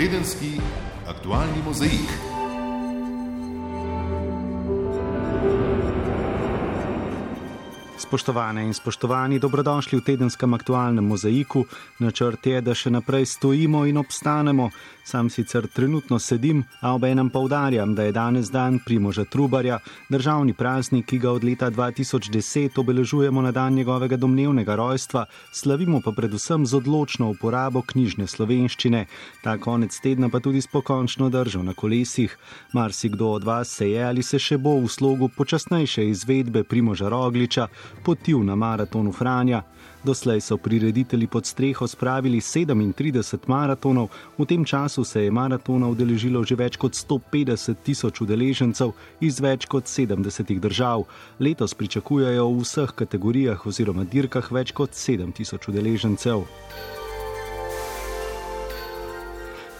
Tedenski aktualni mozaik. Spoštovane in spoštovani, dobrodošli v tedenskem aktualnem mozaiku. Načrt je, da še naprej stojimo in obstanemo. Sam sicer trenutno sedim, a ob enem povdarjam, da je danes dan Primoža Trubarja, državni praznik, ki ga od leta 2010 obeležujemo na dan njegovega domnevnega rojstva, slavimo pa predvsem z odločno uporabo knjižne slovenščine. Ta konec tedna pa tudi s pokončno držo na kolesih. Marsikdo od vas se je ali se še bo v slogu počasnejše izvedbe Primoža Rogliča potil na maratonu Franja. Doslej so prireditelji pod streho spravili 37 maratonov, v tem času se je maratona udeležilo že več kot 150 tisoč udeležencev iz več kot 70 držav. Letos pričakujejo v vseh kategorijah oziroma dirkah več kot 7 tisoč udeležencev.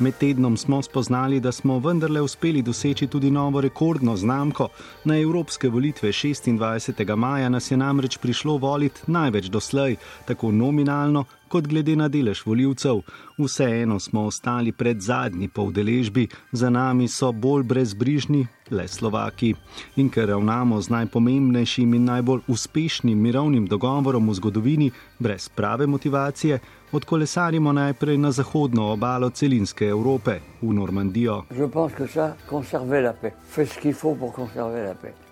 Med tednom smo spoznali, da smo vendarle uspeli doseči tudi novo rekordno znamko. Na evropske volitve 26. maja nas je namreč prišlo voliti največ doslej, tako nominalno kot glede na delež voljivcev. Vseeno smo ostali pred zadnji po udeležbi, za nami so bolj brezbrižni le Slovaki. In ker ravnamo z najpomembnejšim in najbolj uspešnim mirovnim dogovorom v zgodovini, brez prave motivacije, odkolesarimo najprej na zahodno obalo celinske Evrope, v Normandijo.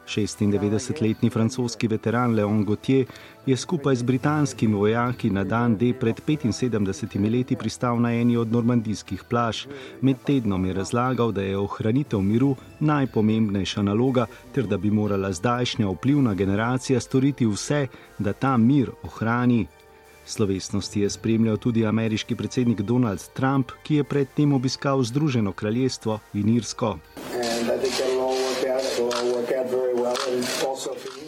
96-letni francoski veteran Leon Gauthier je skupaj z britanskimi vojaki na dan D pred 75 leti pristal na eni od normandijskih plaž. Med tednom je razlagal, da je ohranitev miru najpomembnejša naloga, ter da bi morala zdajšnja vplivna generacija storiti vse, da ta mir ohrani. Slovesnosti je spremljal tudi ameriški predsednik Donald Trump, ki je predtem obiskal Združeno kraljestvo in Irsko.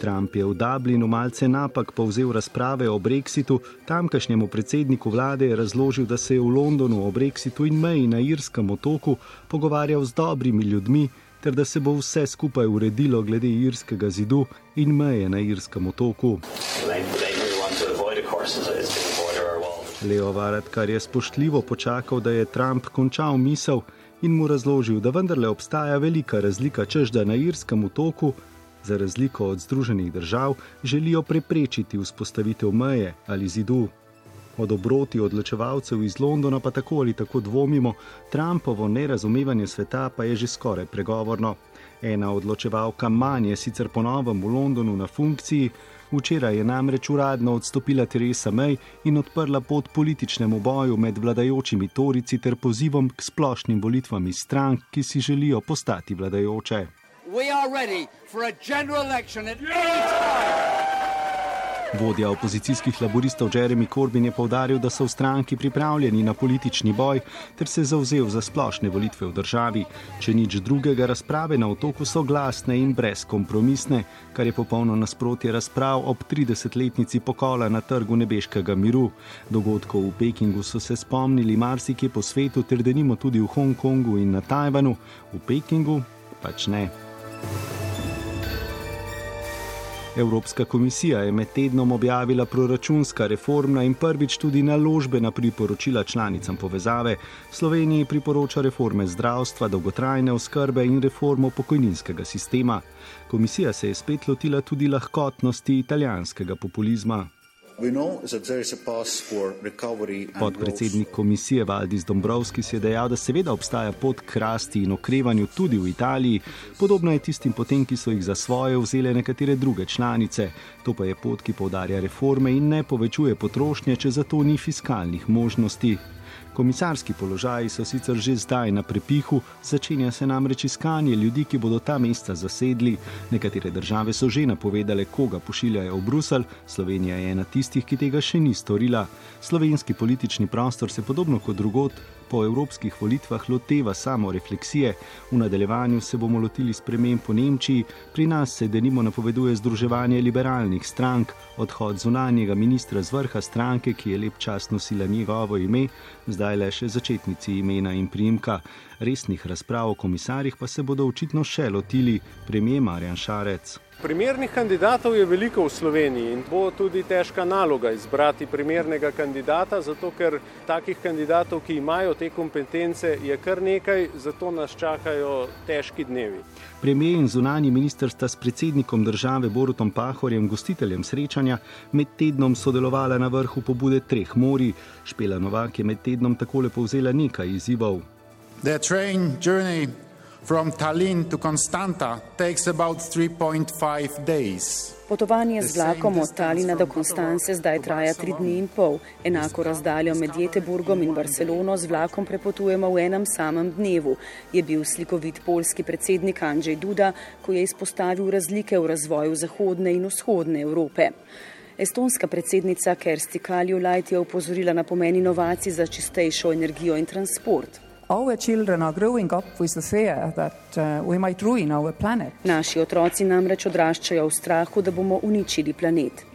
Trump je v Dublinu malce napak povzel razprave o brexitu. Tamkajšnjemu predsedniku vlade je razložil, da se je v Londonu o brexitu in meji na Irskem otoku pogovarjal z dobrimi ljudmi, ter da se bo vse skupaj uredilo glede Irskega zidu in meje na Irskem otoku. Leo Varadkar je spoštljivo počakal, da je Trump končal misel in mu razložil, da vendarle obstaja velika razlika, čež da na Irskem otoku za razliko od Združenih držav, želijo preprečiti vzpostavitev meje ali zidu. O dobroti odločevalcev iz Londona pa tako ali tako dvomimo, Trumpovo nerazumevanje sveta pa je že skoraj pregovorno. Ena odločevalka manj je sicer ponovem v Londonu na funkciji, včeraj je namreč uradno odstopila Teresa May in odprla pot političnemu boju med vladajočimi torici ter pozivom k splošnim volitvam iz strank, ki si želijo postati vladajoče we are ready for a general election at any time. Vodja opozicijskih laboristov Jeremy Corbyn je povdaril, da so v stranki pripravljeni na politični boj ter se zauzel za splošne volitve v državi. Če nič drugega, razprave na otoku so glasne in brezkompromisne, kar je popolno nasprotje razprav ob 30-letnici pokola na trgu nebeškega miru. Dogodkov v Pekingu so se spomnili marsikje po svetu, ter denimo tudi v Hongkongu in na Tajvanu, v Pekingu pač ne. Evropska komisija je med tednom objavila proračunska reformna in prvič tudi naložbena priporočila članicam povezave. Sloveniji priporoča reforme zdravstva, dolgotrajne oskrbe in reformo pokojninskega sistema. Komisija se je spet lotila tudi lahkotnosti italijanskega populizma. Podpredsednik komisije Valdis Dombrovski je dejal, da seveda obstaja pot k rasti in okrevanju tudi v Italiji, podobno je tistim potem, ki so jih za svoje vzele nekatere druge članice. To pa je pot, ki povdarja reforme in ne povečuje potrošnje, če za to ni fiskalnih možnosti. Komisarski položaji so sicer že zdaj na prepihu, začenja se namreč iskanje ljudi, ki bodo ta mesta zasedli. Nekatere države so že napovedale, koga pošiljajo v Bruselj, Slovenija je ena tistih, ki tega še ni storila. Slovenski politični prostor se podobno kot drugot po evropskih volitvah loteva samo refleksije. V nadaljevanju se bomo lotili sprememb po Nemčiji, pri nas se denimo napoveduje združevanje liberalnih strank, odhod zunanjega ministra z vrha stranke, ki je lep čas nosila njegovo ime, zdaj le še začetnici imena in primka. Resnih razprav o komisarjih pa se bodo očitno še lotili premijer Marjan Šarec. Primernih kandidatov je veliko v Sloveniji in bo tudi težka naloga izbrati primernega kandidata, zato ker takih kandidatov, ki imajo te kompetence, je kar nekaj, zato nas čakajo težki dnevi. Premijer in zunani minister sta s predsednikom države Borutom Pahorjem, gostiteljem srečanja, med tednom sodelovala na vrhu pobude treh mori. Špela Novak je med tednom takole povzela nekaj izzivov. The train journey from Tallinn to Constanta takes about 3.5 days. Potovanje z vlakom od Talina do Konstance zdaj traja tri dni in pol. Enako razdaljo med Jeteburgom in Barcelono z vlakom prepotujemo v enem samem dnevu, je bil slikovit polski predsednik Andrzej Duda, ko je izpostavil razlike v razvoju zahodne in vzhodne Evrope. Estonska predsednica Kersti Kaljulajt je upozorila na pomen inovacij za čistejšo energijo in transport. Our children are growing up with the fear that uh, we might ruin our planet. Naši otroci namreč odraščajo v strahu, da bomo uničili planet.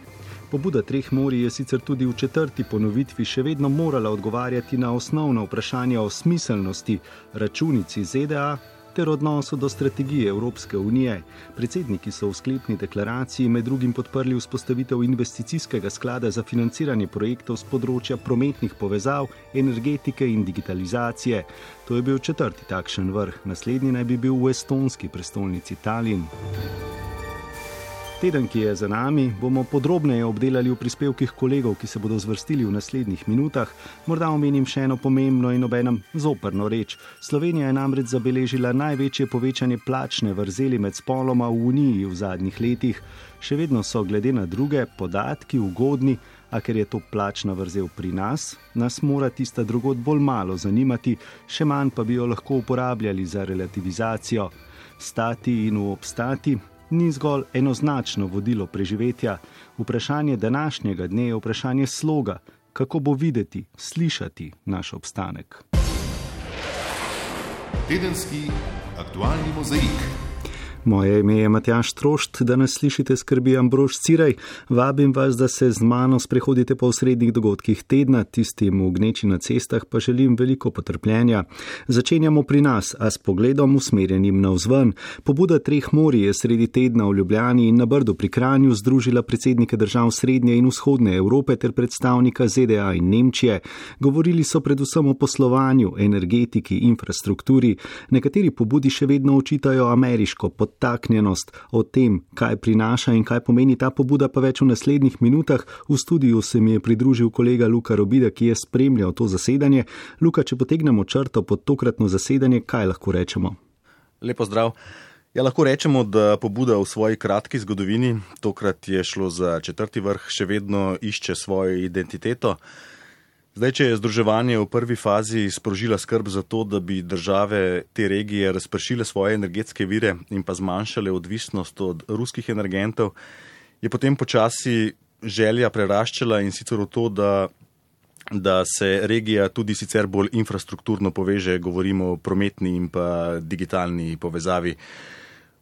Pobuda treh morij je sicer tudi v četrti ponovitvi še vedno morala odgovarjati na osnovna vprašanja o smiselnosti računici ZDA ter odnosu do strategije Evropske unije. Predsedniki so v sklepni deklaraciji med drugim podprli vzpostavitev investicijskega sklada za financiranje projektov z področja prometnih povezav, energetike in digitalizacije. To je bil četrti takšen vrh, naslednji naj bi bil v estonski prestolnici Tallinn. Teden, ki je za nami, bomo podrobneje obdelali v prispevkih kolegov, ki se bodo zvrstili v naslednjih minutah. Morda omenim še eno pomembno in obenem zoprno reč. Slovenija je namreč zabeležila največje povečanje plačne vrzeli med spoloma v Uniji v zadnjih letih. Še vedno so glede na druge podatki ugodni, a ker je to plačna vrzel pri nas, nas mora tista drugod bolj malo zanimati, še manj pa bi jo lahko uporabljali za relativizacijo. Stati in obstati ni zgolj enoznačno vodilo preživetja. Vprašanje današnjega dne je vprašanje sloga, kako bo videti, slišati naš obstanek. Tedenski aktualni mozaik. Moje ime je Matjaš Trošt, da nas slišite skrbi Ambrož Ciraj. Vabim vas, da se z mano sprehodite po srednjih dogodkih tedna, tistim v gneči na cestah pa želim veliko potrpljenja. Začenjamo pri nas, a s pogledom usmerjenim na vzven. Pobuda treh morij je sredi tedna v Ljubljani in na Brdu pri Kranju združila predsednike držav Srednje in Vzhodne Evrope ter predstavnika ZDA in Nemčije. Govorili so predvsem o poslovanju, energetiki, infrastrukturi. Nekateri pobudi še vedno očitajo ameriško podpornost podtaknjenost o tem, kaj prinaša in kaj pomeni ta pobuda, pa več v naslednjih minutah. V studiu se mi je pridružil kolega Luka Robida, ki je spremljal to zasedanje. Luka, če potegnemo črto pod tokratno zasedanje, kaj lahko rečemo? Lepo zdrav. Ja, lahko rečemo, da pobuda v svoji kratki zgodovini, tokrat je šlo za četrti vrh, še vedno išče svojo identiteto. Zdaj, če je združevanje v prvi fazi sprožila skrb za to, da bi države te regije razpršile svoje energetske vire in pa zmanjšale odvisnost od ruskih energentov, je potem počasi želja preraščala in sicer v to, da, da se regija tudi sicer bolj infrastrukturno poveže, govorimo o prometni in pa digitalni povezavi.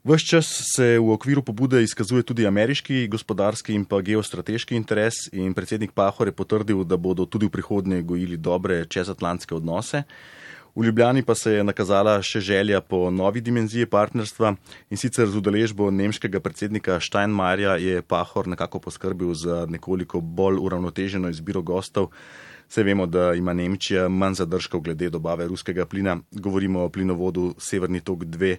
Ves čas se v okviru pobude izkazuje tudi ameriški gospodarski in pa geostrateški interes in predsednik Pahor je potrdil, da bodo tudi v prihodnje gojili dobre čezatlantske odnose. V Ljubljani pa se je nakazala še želja po novi dimenziji partnerstva in sicer z udeležbo nemškega predsednika Steinmeierja je Pahor nekako poskrbil za nekoliko bolj uravnoteženo izbiro gostov. Se vemo, da ima Nemčija manj zadržkov glede dobave ruskega plina, govorimo o plinovodu Severni tok 2.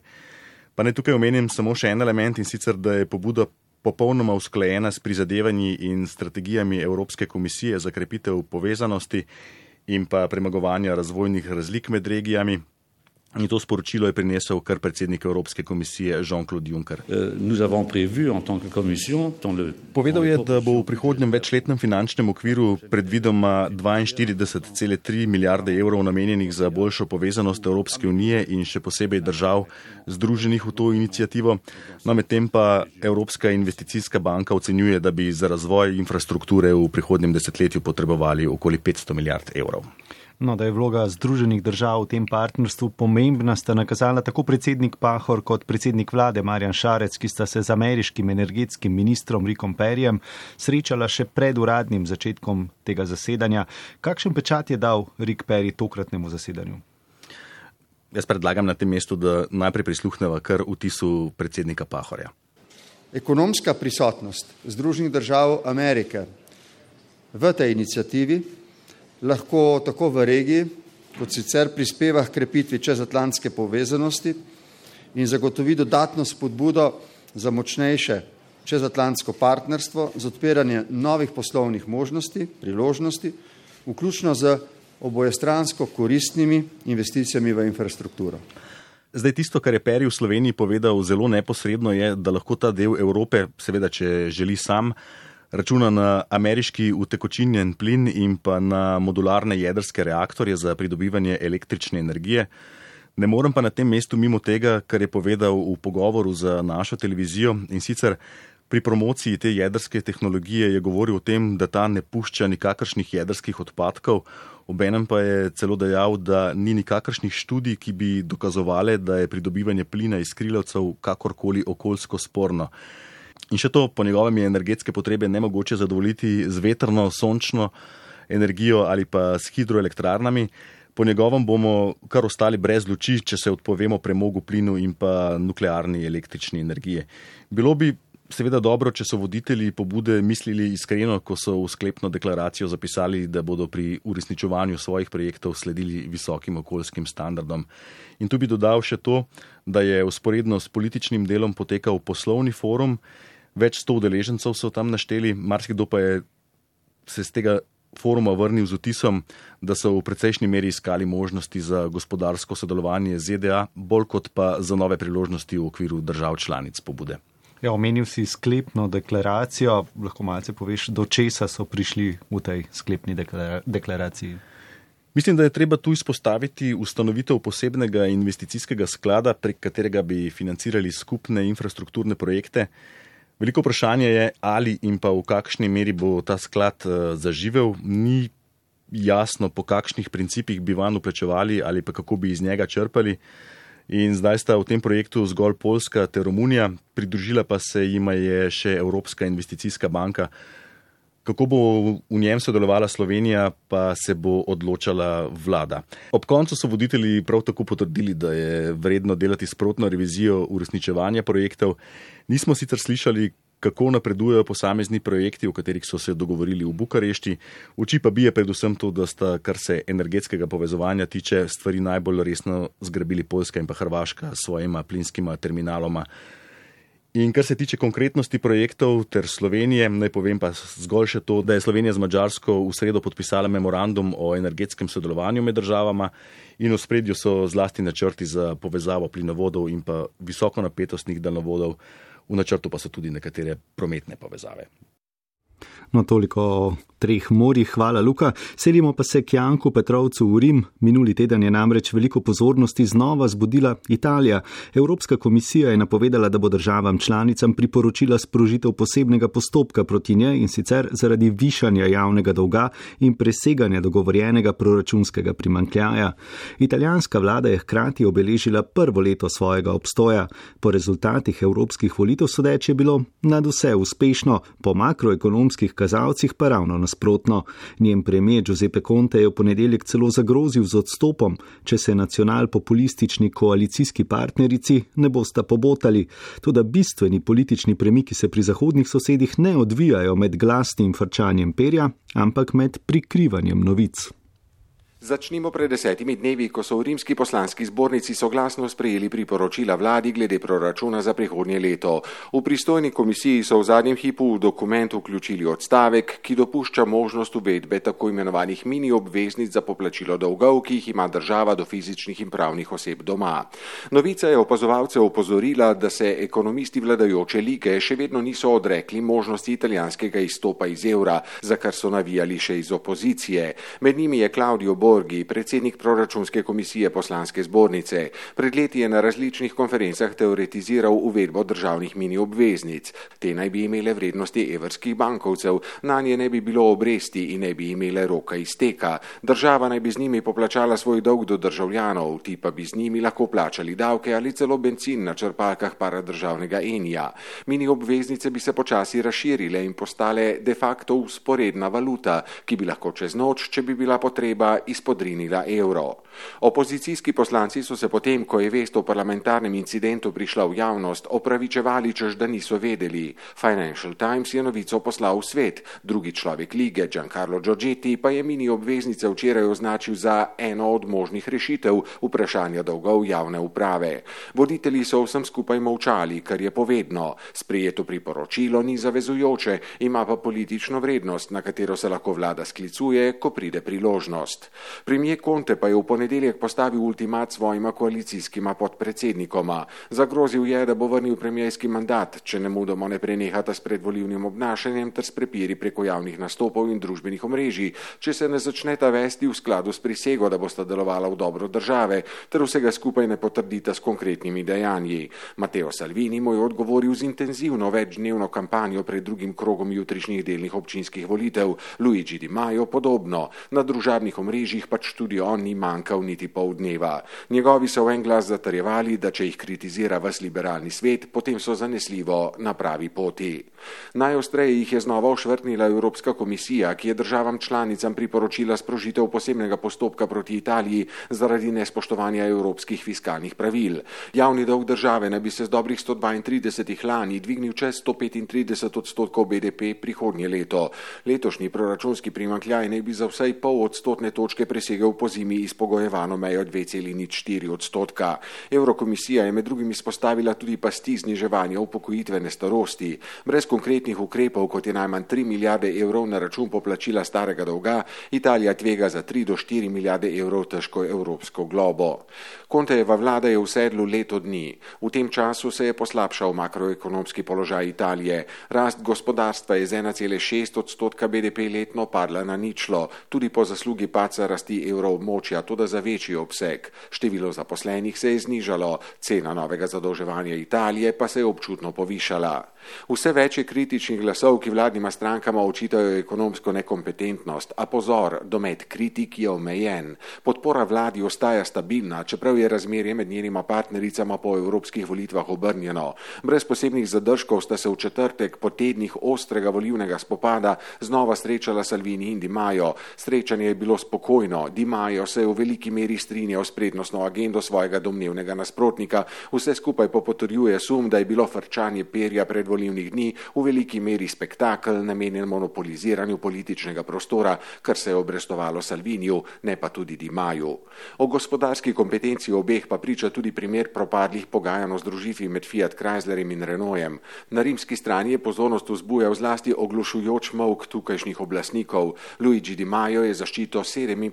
Pa ne tukaj omenim samo še en element in sicer, da je pobuda popolnoma usklajena s prizadevanji in strategijami Evropske komisije za krepitev povezanosti in pa premagovanja razvojnih razlik med regijami. In to sporočilo je prinesel kar predsednik Evropske komisije Jean-Claude Juncker. Euh, Povedal je, da bo v prihodnjem večletnem finančnem okviru predvidoma 42,3 milijarde evrov namenjenih za boljšo povezanost Evropske unije in še posebej držav združenih v to inicijativo. No, medtem pa Evropska investicijska banka ocenjuje, da bi za razvoj infrastrukture v prihodnjem desetletju potrebovali okoli 500 milijard evrov. No, da je vloga Združenih držav v tem partnerstvu pomembna, sta nakazala tako predsednik Pahor kot predsednik vlade Marjan Šarec, ki sta se z ameriškim energetskim ministrom Rikom Perjem srečala še pred uradnim začetkom tega zasedanja. Kakšen pečat je dal Rik Perry tokratnemu zasedanju? Jaz predlagam na tem mestu, da najprej prisluhneva kar vtisu predsednika Pahorja. Ekonomska prisotnost Združenih držav Amerike v tej inicijativi lahko tako v regiji, kot sicer prispeva k krepitvi čezatlantske povezanosti in zagotovi dodatno spodbudo za močnejše čezatlantsko partnerstvo z odpiranjem novih poslovnih možnosti, priložnosti, vključno z obojestransko koristnimi investicijami v infrastrukturo. Zdaj, tisto, kar je Peri v Sloveniji povedal zelo neposredno, je, da lahko ta del Evrope, seveda, če želi sam, računa na ameriški utekočinjen plin in pa na modularne jedrske reaktorje za pridobivanje električne energije. Ne morem pa na tem mestu mimo tega, kar je povedal v pogovoru za našo televizijo in sicer pri promociji te jedrske tehnologije je govoril o tem, da ta ne pušča nikakršnih jedrskih odpadkov, obenem pa je celo dejal, da ni nikakršnih študij, ki bi dokazovali, da je pridobivanje plina iz krilovcev kakorkoli okoljsko sporno. In še to, po njegovem je energetske potrebe ne mogoče zadovoljiti z vetrno, sončno energijo ali pa s hidroelektrarnami. Po njegovem bomo kar ostali brez luči, če se odpovemo premogu plinu in pa nuklearni električni energiji. Bilo bi seveda dobro, če so voditelji pobude mislili iskreno, ko so v sklepno deklaracijo zapisali, da bodo pri uresničevanju svojih projektov sledili visokim okoljskim standardom. In tu bi dodal še to, da je usporedno s političnim delom potekal poslovni forum, več sto udeležencev so tam našteli, marsikdo pa je se z tega foruma vrnil z otisom, da so v precejšnji meri iskali možnosti za gospodarsko sodelovanje z ZDA, bolj kot pa za nove priložnosti v okviru držav članic pobude. Ja, omenil si sklepno deklaracijo, lahko malce poveš, do česa so prišli v tej sklepni deklaraciji. Mislim, da je treba tu izpostaviti ustanovitev posebnega investicijskega sklada, prek katerega bi financirali skupne infrastrukturne projekte. Veliko vprašanje je, ali in pa v kakšni meri bo ta sklad uh, zaživel. Ni jasno, po kakšnih principih bi van uplačevali ali pa kako bi iz njega črpali. In zdaj sta v tem projektu zgolj Poljska ter Romunija, pridružila pa se jima je še Evropska investicijska banka. Kako bo v njem sodelovala Slovenija, pa se bo odločala vlada. Ob koncu so voditelji prav tako potrdili, da je vredno delati sprotno revizijo uresničevanja projektov. Nismo sicer slišali, kako napredujejo posamezni projekti, o katerih so se dogovorili v Bukarešti. Oči pa bije predvsem to, da sta, kar se energetskega povezovanja tiče, stvari najbolj resno zgrabili Poljska in pa Hrvaška s svojima plinskima terminaloma. In kar se tiče konkretnosti projektov ter Slovenije, naj povem pa zgolj še to, da je Slovenija z Mačarsko v sredo podpisala memorandum o energetskem sodelovanju med državama in v spredju so zlasti načrti za povezavo plinovodov in pa visokonapetostnih daljnovodov, v načrtu pa so tudi nekatere prometne povezave. No, toliko o treh morjih, hvala Luka. Selimo pa se k Janku Petrovcu v Rim. Minuli teden je namreč veliko pozornosti znova zbudila Italija. Evropska komisija je napovedala, da bo državam članicam priporočila sprožitev posebnega postopka proti njej in sicer zaradi višanja javnega dolga in preseganja dogovorjenega proračunskega primankljaja. Italijanska vlada je hkrati obeležila prvo leto svojega obstoja. Po rezultatih evropskih volitev sodeč je bilo nad vse uspešno, po makroekonomskih kazalcih pa ravno nasprotno. Njen premijer Giuseppe Conte je v ponedeljek celo zagrozil z odstopom, če se nacionalpopulistični koalicijski partnerici ne bosta pobotali. Tudi bistveni politični premiki se pri zahodnih sosedih ne odvijajo med glasnim frčanjem perja, ampak med prikrivanjem novic. Začnimo pred desetimi dnevi, ko so v rimski poslanski zbornici soglasno sprejeli priporočila vladi glede proračuna za prihodnje leto. V pristojni komisiji so v zadnjem hipu v dokument vključili odstavek, ki dopušča možnost uvedbe tako imenovanih mini obveznic za poplačilo dolgov, ki jih ima država do fizičnih in pravnih oseb doma. Novica je opazovalce opozorila, da se ekonomisti vladajoče lige še vedno niso odrekli možnosti italijanskega izstopa iz evra, za kar so navijali še iz opozicije. Med njimi je Claudio Borg, Gorgi, predsednik proračunske komisije poslanske zbornice. Pred leti je na različnih konferencah teoretiziral uvedbo državnih mini obveznic. Te naj bi imele vrednosti evrskih bankovcev, na nje ne bi bilo obresti in ne bi imele roka izteka. Država naj bi z njimi poplačala svoj dolg do državljanov, ti pa bi z njimi lahko plačali davke ali celo benzin na črpalkah paradržavnega enija. Mini obveznice bi se počasi razširile in postale de facto usporedna valuta, ki bi lahko čez noč, če bi bila potreba, izpodrinila evro. Opozicijski poslanci so se potem, ko je vest o parlamentarnem incidentu prišla v javnost, opravičevali, čež da niso vedeli. Financial Times je novico poslal v svet. Drugi človek lige, Giancarlo Giorgetti, pa je mini obveznice včeraj označil za eno od možnih rešitev vprašanja dolgov javne uprave. Voditelji so vsem skupaj molčali, kar je povedno. Sprijeto priporočilo ni zavezujoče, ima pa politično vrednost, na katero se lahko vlada sklicuje, ko pride priložnost. Premijer Conte pa je v ponedeljek postavil ultimat svojima koalicijskima podpredsednikoma. Zagrozil je, da bo vrnil premijski mandat, če ne mudoma ne prenehata s predvolivnim obnašanjem ter s prepiri preko javnih nastopov in družbenih omrežij, če se ne začneta vesti v skladu s prisego, da bosta delovala v dobro države, ter vsega skupaj ne potrdita s konkretnimi dejanji. Mateo Salvini mu je odgovoril z intenzivno večdnevno kampanjo pred drugim krogom jutrišnjih delnih občinskih volitev, Luigi Di Maio podobno. Na družabnih omrežjih pač tudi on ni manjkal niti pol dneva. Njegovi so v en glas zatarjevali, da če jih kritizira vas liberalni svet, potem so zanesljivo na pravi poti. Najostreje jih je znova ošvrtnila Evropska komisija, ki je državam članicam priporočila sprožitev posebnega postopka proti Italiji zaradi nespoštovanja evropskih fiskalnih pravil. Javni dolg države naj bi se z dobrih 132 lani dvignil čez 135 odstotkov BDP prihodnje leto. Letošnji proračunski primankljaj naj bi za vsaj pol odstotne točke presegel po zimi izpogojevano mejo 2,04 odstotka. Evrokomisija je med drugim izpostavila tudi pasti zniževanja upokojitvene starosti. Brez konkretnih ukrepov, kot je najmanj 3 milijarde evrov na račun poplačila starega dolga, Italija tvega za 3 do 4 milijarde evrov težko evropsko globo. Kontejeva vlada je v sedlu leto dni. V tem času se je poslabšal makroekonomski položaj Italije. Rast gospodarstva je z 1,6 odstotka BDP letno padla na ničlo, tudi po zaslugi paca rasti evroobmočja, tudi za večji obseg. Število zaposlenih se je znižalo, cena novega zadolževanja Italije pa se je občutno povišala. Vse več je kritičnih glasov, ki vladnima strankama očitajo ekonomsko nekompetentnost, a pozor, domet kritik je omejen. Podpora vladi ostaja stabilna, čeprav je razmerje med njenima partnericama po evropskih volitvah obrnjeno. Brez posebnih zadržkov sta se v četrtek po tednih ostrega volivnega spopada znova srečala Salvini in Di Majo. Srečanje je bilo spokojno, Di Majo se je v veliki meri strinjal s prednostno agendo svojega domnevnega nasprotnika, vse skupaj pa potrjuje sum, da je bilo frčanje perja pred volivnih dni v veliki meri spektakel namenjen monopoliziranju političnega prostora, kar se je obrestovalo Salviniju, ne pa tudi Di Maju. O gospodarski kompetenci obeh pa priča tudi primer propadlih pogajanj o združitvi med Fiat Chryslerjem in Renaultem. Na rimski strani je pozornost vzbujal zlasti oglušujoč mok tukajšnjih oblastnikov. Luigi Di Maio je zaščito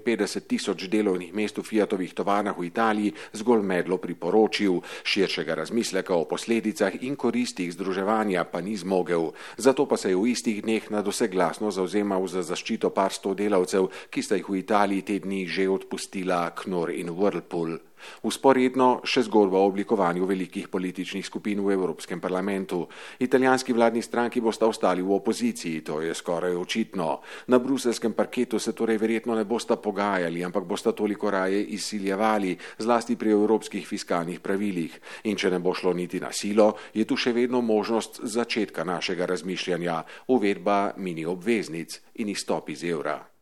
57 tisoč delovnih mest v Fiatovih tovarnah v Italiji zgolj medlo priporočil, širšega razmisleka o posledicah in koristih združevanja pa ni zmogel. Zato pa se je v istih dneh na doseglasno zauzemal za zaščito par sto delavcev, ki sta jih v Italiji te dni že odpustila Knor in Whirlpool. Usporedno še zgodba o oblikovanju velikih političnih skupin v Evropskem parlamentu. Italijanski vladni stranki bosta ostali v opoziciji, to je skoraj očitno. Na bruselskem parketu se torej verjetno ne bosta pogajali, ampak bosta toliko raje izsiljevali, zlasti pri evropskih fiskalnih pravilih. In če ne bo šlo niti na silo, je tu še vedno možnost začetka našega razmišljanja, uvedba mini obveznic in izstop iz evra.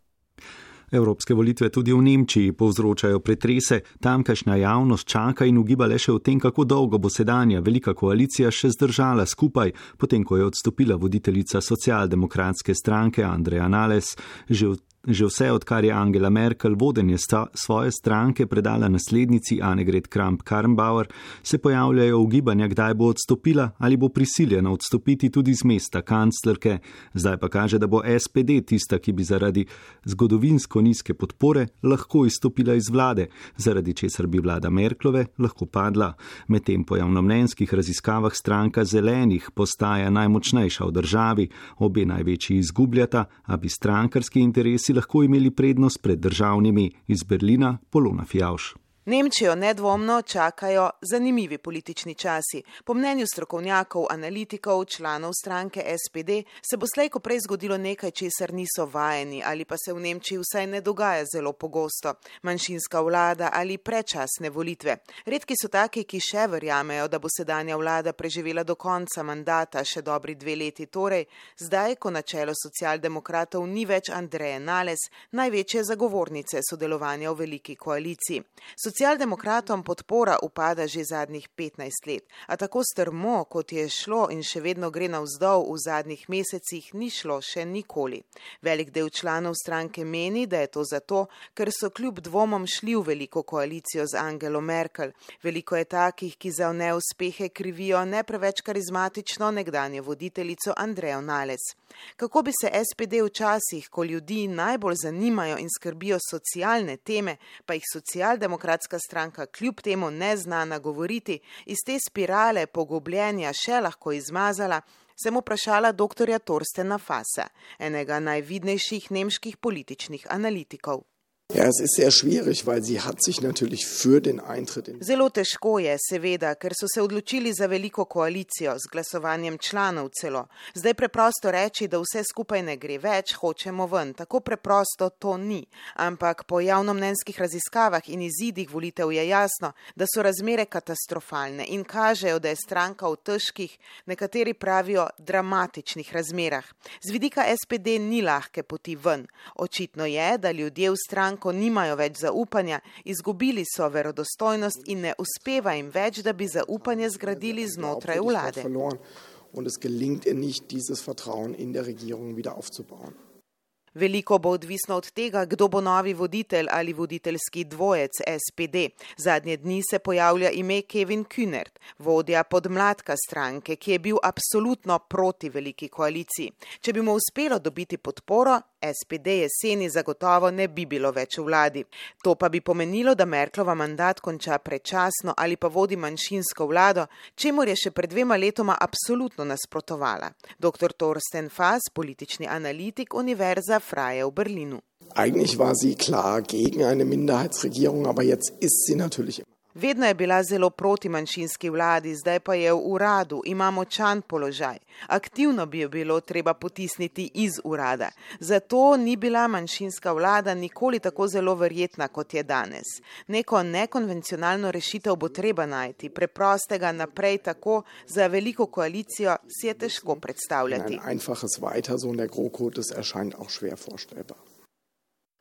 Evropske volitve tudi v Nemčiji povzročajo pretrese, tamkajšnja javnost čaka in ugiba le še o tem, kako dolgo bo sedanja velika koalicija še zdržala skupaj, potem ko je odstopila voditeljica socialdemokratske stranke Andreja Nales. Že v Že vse odkar je Angela Merkel vodenje sta, svoje stranke predala naslednici Annegret Kramp-Karrenbauer, se pojavljajo ugibanja, kdaj bo odstopila ali bo prisiljena odstopiti tudi z mesta kanclerke. Zdaj pa kaže, da bo SPD tista, ki bi zaradi zgodovinsko nizke podpore lahko izstopila iz vlade, zaradi česar bi vlada Merklove lahko padla. Medtem po javnomnenjskih raziskavah stranka zelenih postaja najmočnejša v državi, obe največji izgubljata, a bi strankarski interesi si lahko imeli prednost pred državnimi iz Berlina Polona Fjauš. Nemčijo nedvomno čakajo zanimivi politični časi. Po mnenju strokovnjakov, analitikov, članov stranke SPD se bo slejko prej zgodilo nekaj, česar niso vajeni ali pa se v Nemčiji vsaj ne dogaja zelo pogosto. Manjšinska vlada ali prečasne volitve. Redki so taki, ki še verjamejo, da bo sedanja vlada preživela do konca mandata, še dobri dve leti torej, zdaj, ko na čelo socialdemokratov ni več Andreje Nales, največje zagovornice sodelovanja v veliki koaliciji. Socialdemokratom podpora upada že zadnjih 15 let, a tako strmo, kot je šlo in še vedno gre navzdol v zadnjih mesecih, ni šlo še nikoli. Velik del članov stranke meni, da je to zato, ker so kljub dvomom šli v veliko koalicijo z Angelo Merkel. Veliko je takih, ki za neuspehe krivijo ne preveč karizmatično nekdanje voditeljico Andrejo Nales. Kako bi se SPD včasih, ko ljudi najbolj zanimajo in skrbijo socialne teme, pa jih socialdemokratska stranka kljub temu ne zna nagovoriti, iz te spirale pogubljenja še lahko izmazala, sem vprašala dr. Torstena Fasa, enega najvidnejših nemških političnih analitikov. Ja, es ist sehr schwierig, weil sie hat sich natürlich für den Eintritt in Zelo težko je, seveda, ker so se odločili za veliko koalicijo z glasovanjem članov celo. Zdaj preprosto reči, da vse skupaj ne gre več, hočemo ven. Tako preprosto to ni. Ampak po javnomnenjskih raziskavah in izidih volitev je jasno, da so razmere katastrofalne in kažejo, da je stranka v težkih, nekateri pravijo dramatičnih razmerah. Z vidika SPD ni lahke poti ven. Očitno je, da ljudje v stranki stranko nimajo več zaupanja, izgubili so verodostojnost in ne uspeva jim več, da bi zaupanje zgradili znotraj vlade. Und es gelingt ihr nicht, dieses Vertrauen in der Regierung wieder aufzubauen. Veliko bo odvisno od tega, kdo bo novi voditelj ali voditeljski dvojec SPD. Zadnje dni se pojavlja ime Kevin Kühnert, vodja podmladka stranke, ki je bil absolutno proti veliki koaliciji. Če bi mu uspelo dobiti podporo, SPD jeseni zagotovo ne bi bilo več v vladi. To pa bi pomenilo, da Merklova mandat konča prečasno ali pa vodi manjšinsko vlado, čemu je še pred dvema letoma absolutno nasprotovala. Dr. Torsten Fass, politični analitik Univerza Freie v Berlinu. Eigentlich war sie klar gegen eine Minderheitsregierung, aber jetzt ist sie natürlich immer. Vedno je bila zelo proti manjšinski vladi, zdaj pa je v uradu, ima močan položaj. Aktivno bi jo bilo treba potisniti iz urada. Zato ni bila manjšinska vlada nikoli tako zelo verjetna, kot je danes. Neko nekonvencionalno rešitev bo treba najti, preprostega naprej tako za veliko koalicijo si je težko predstavljati.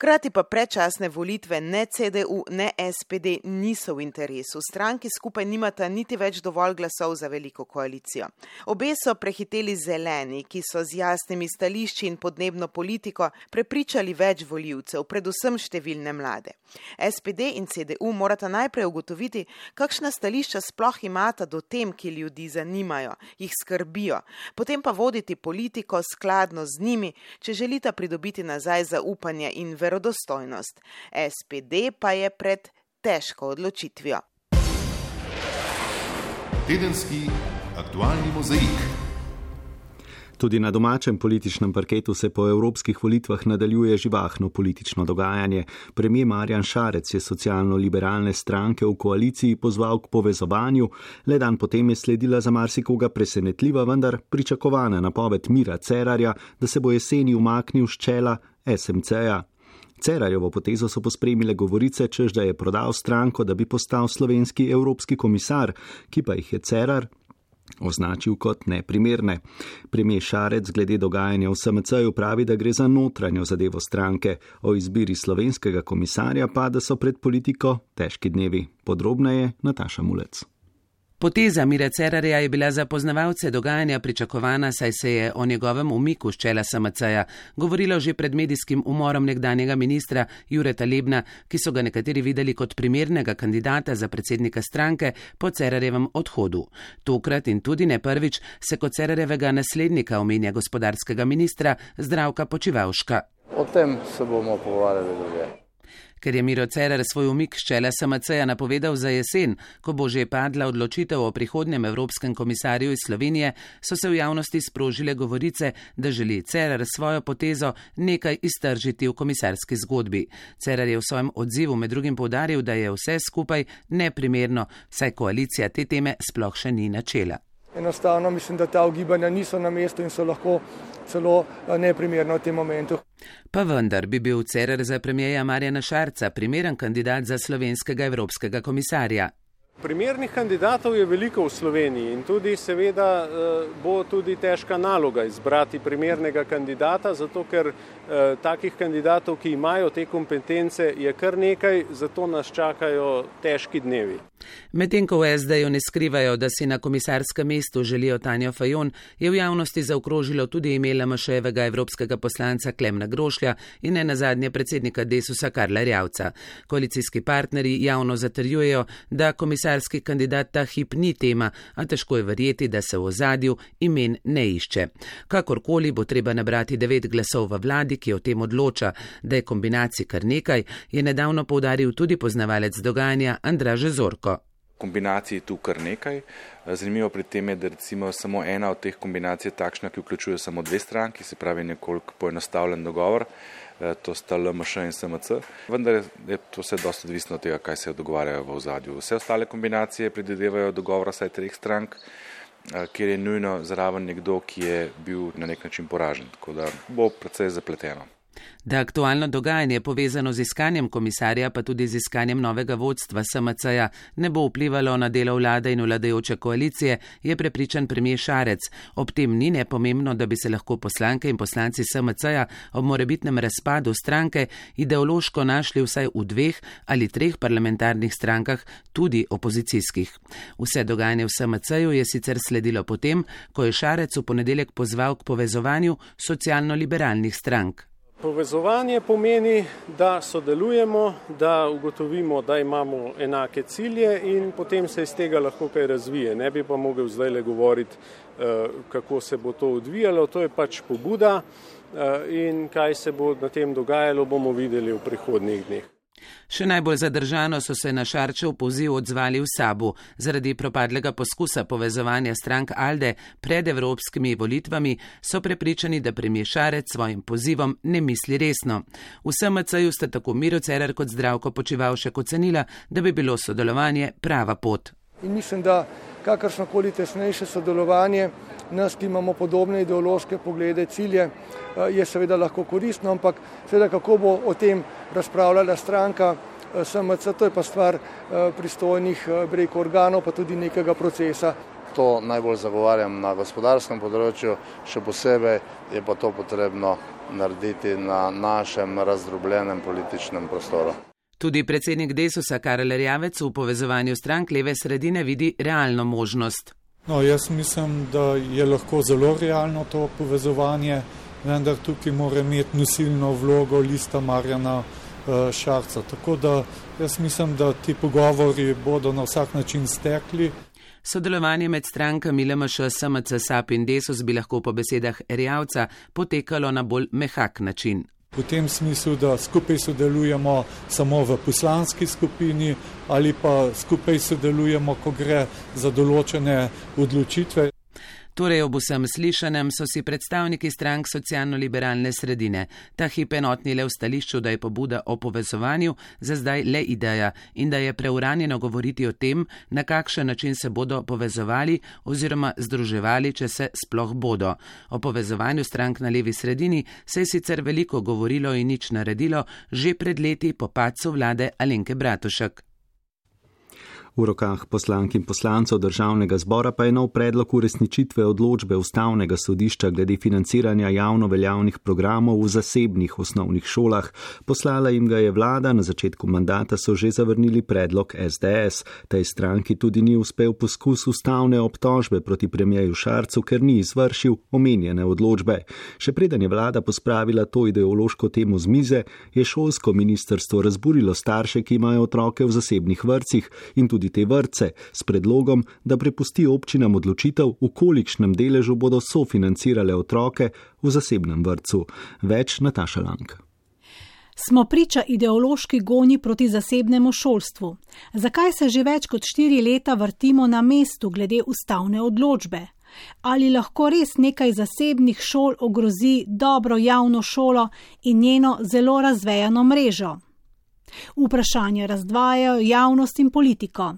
Hkrati pa predčasne volitve ne CDU, ne SPD niso v interesu. Stranki skupaj nimata niti več dovolj glasov za veliko koalicijo. Obe so prehiteli zeleni, ki so z jasnimi stališči in podnebno politiko prepričali več voljivcev, predvsem številne mlade. SPD in CDU morata najprej ugotoviti, kakšna stališča sploh imata do tem, ki ljudi zanimajo, jih skrbijo, potem pa voditi politiko skladno z njimi, če želita pridobiti nazaj zaupanje in verodostojnost verodostojnost. SPD pa je pred težko odločitvijo. Tedenski aktualni mozaik. Tudi na domačem političnem parketu se po evropskih volitvah nadaljuje živahno politično dogajanje. Premijer Marjan Šarec je socialno-liberalne stranke v koaliciji pozval k povezovanju, le dan potem je sledila za marsikoga presenetljiva, vendar pričakovana napoved Mira Cerarja, da se bo jeseni umaknil z čela SMC-ja. Cerarjevo potezo so pospremile govorice, čež da je prodal stranko, da bi postal slovenski evropski komisar, ki pa jih je Cerar označil kot neprimerne. Premijer Šarec glede dogajanja v SMC-ju pravi, da gre za notranjo zadevo stranke, o izbiri slovenskega komisarja pa, da so pred politiko težki dnevi. Podrobneje Nataša Mulec. Poteza Mire Cerarja je bila za poznavalce dogajanja pričakovana, saj se je o njegovem umiku z čela SMC-ja govorilo že pred medijskim umorom nekdanjega ministra Jureta Lebna, ki so ga nekateri videli kot primernega kandidata za predsednika stranke po Cerarjevem odhodu. Tokrat in tudi ne prvič se kot Cerarjevega naslednika omenja gospodarskega ministra Zdravka Počivalška. O tem se bomo pogovarjali druge. Ker je Miro Cerar svoj umik s čela SMC-ja napovedal za jesen, ko bo že padla odločitev o prihodnjem evropskem komisarju iz Slovenije, so se v javnosti sprožile govorice, da želi Cerar svojo potezo nekaj iztržiti v komisarski zgodbi. Cerar je v svojem odzivu med drugim povdaril, da je vse skupaj neprimerno, saj koalicija te teme sploh še ni načela. Enostavno mislim, da ta ugibanja niso na mestu in so lahko celo eh, neprimerna v tem momentu. Pa vendar bi bil Cerar za premijeja Marjana Šarca primeren kandidat za slovenskega evropskega komisarja. Primernih kandidatov je veliko v Sloveniji in tudi seveda eh, bo tudi težka naloga izbrati primernega kandidata, zato ker eh, takih kandidatov, ki imajo te kompetence, je kar nekaj, zato nas čakajo težki dnevi. Medtem ko v SD-ju ne skrivajo, da si na komisarskem mestu želijo Tanja Fajon, je v javnosti zaokrožilo tudi ime Lamaševega evropskega poslanca Klemna Grošlja in ne nazadnje predsednika Desusa Karla Rjavca. Koalicijski partnerji javno zatrjujejo, da komisarski kandidat ta hip ni tema, a težko je verjeti, da se v ozadju imen ne išče. Kakorkoli bo treba nabrati devet glasov v vladi, ki o tem odloča, da je kombinacij kar nekaj, je nedavno povdaril tudi poznavalec dogajanja Andraž Zorko kombinacij je tu kar nekaj. Zanimivo pri tem je, da recimo samo ena od teh kombinacij je takšna, ki vključuje samo dve stranki, se pravi nekoliko poenostavljen dogovor, eh, to sta LMŠ in SMC. Vendar je to vse dosta odvisno od tega, kaj se dogovarjajo v ozadju. Vse ostale kombinacije predvidevajo dogovora saj treh strank, eh, kjer je nujno zraven nekdo, ki je bil na nek način poražen. Tako da bo precej zapleteno. Da aktualno dogajanje povezano z iskanjem komisarja, pa tudi z iskanjem novega vodstva SMC-ja, ne bo vplivalo na delo vlade in vladajoče koalicije, je prepričan premijer Šarec. Ob tem ni nepomembno, da bi se lahko poslanke in poslanci SMC-ja ob morebitnem razpadu stranke ideološko našli vsaj v dveh ali treh parlamentarnih strankah, tudi opozicijskih. Vse dogajanje v SMC-ju je sicer sledilo potem, ko je Šarec v ponedeljek pozval k povezovanju socialno-liberalnih strank. Povezovanje pomeni, da sodelujemo, da ugotovimo, da imamo enake cilje in potem se iz tega lahko kaj razvije. Ne bi pa mogel zdaj le govoriti, eh, kako se bo to odvijalo, to je pač pobuda eh, in kaj se bo na tem dogajalo, bomo videli v prihodnjih dneh. Še najbolj zadržano so se na Šarčev poziv odzvali v Sabu. Zaradi propadlega poskusa povezovanja strank Alde pred evropskimi volitvami so prepričani, da premijer Šarec svojim pozivom ne misli resno. V SMC-ju sta tako Miro Cerar kot zdravko počival še ocenila, da bi bilo sodelovanje prava pot. In mislim, da kakršnokoli tesnejše sodelovanje nas, ki imamo podobne ideološke poglede, cilje, eh, je seveda lahko koristno, ampak seveda kako bo o tem razpravljala stranka eh, SMC, to je pa stvar eh, pristojnih breko organov, pa tudi nekega procesa. To najbolj zagovarjam na gospodarskem področju, še posebej je pa to potrebno narediti na našem razdrobljenem političnem prostoru. Tudi predsednik Desusa Karel Rjavec v povezovanju strank leve sredine vidi realno možnost. No, jaz mislim, da je lahko zelo realno to povezovanje, vendar tukaj mora imeti nosilno vlogo lista Marjana uh, Šarca. Tako da jaz mislim, da ti pogovori bodo na vsak način stekli. Sodelovanje med strankami LMŠ, SMC, SAP in Desus bi lahko po besedah Rjavca potekalo na bolj mehak način v tem smislu, da skupaj sodelujemo samo v poslanski skupini ali pa skupaj sodelujemo, ko gre za določene odločitve. Torej, ob vsem slišanem so si predstavniki strank socialno-liberalne sredine ta hip enotni le v stališču, da je pobuda o povezovanju za zdaj le ideja in da je preuranjeno govoriti o tem, na kakšen način se bodo povezovali oziroma združevali, če se sploh bodo. O povezovanju strank na levi sredini se je sicer veliko govorilo in nič naredilo že pred leti po padcu vlade Alenke Bratušek. V rokah poslank in poslancev državnega zbora pa je nov predlog uresničitve odločbe ustavnega sodišča glede financiranja javno veljavnih programov v zasebnih osnovnih šolah. Poslala jim ga je vlada, na začetku mandata so že zavrnili predlog SDS. Tej stranki tudi ni uspel poskus ustavne obtožbe proti premijeju Šarcu, ker ni izvršil omenjene odločbe. Še preden je vlada pospravila to ideološko temo z mize, je šolsko ministrstvo razburilo starše, ki imajo otroke v zasebnih vrcih in tudi tudi te vrce s predlogom, da prepusti občinam odločitev, v kolikšnem deležu bodo sofinancirale otroke v zasebnem vrtu. Več Nataša Lanka. Smo priča ideološki goni proti zasebnemu šolstvu. Zakaj se že več kot štiri leta vrtimo na mestu glede ustavne odločbe? Ali lahko res nekaj zasebnih šol ogrozi dobro javno šolo in njeno zelo razvejano mrežo? Vprašanje razdvajajo javnost in politiko.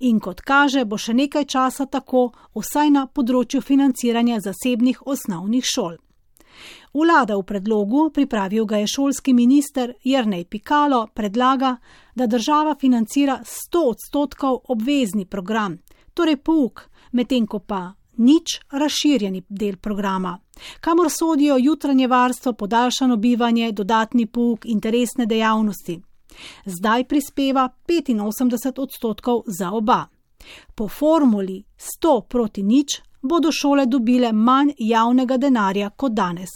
In kot kaže, bo še nekaj časa tako, vsaj na področju financiranja zasebnih osnovnih šol. Vlada v predlogu, pripravil ga je šolski minister Jrnej Pikalo, predlaga, da država financira 100 odstotkov obvezni program, torej pouk, medtem ko pa nič razširjeni del programa, kamor sodijo jutranje varstvo, podaljšano bivanje, dodatni pouk, interesne dejavnosti. Zdaj prispeva 85 odstotkov za oba. Po formuli 100 proti nič bodo šole dobile manj javnega denarja kot danes.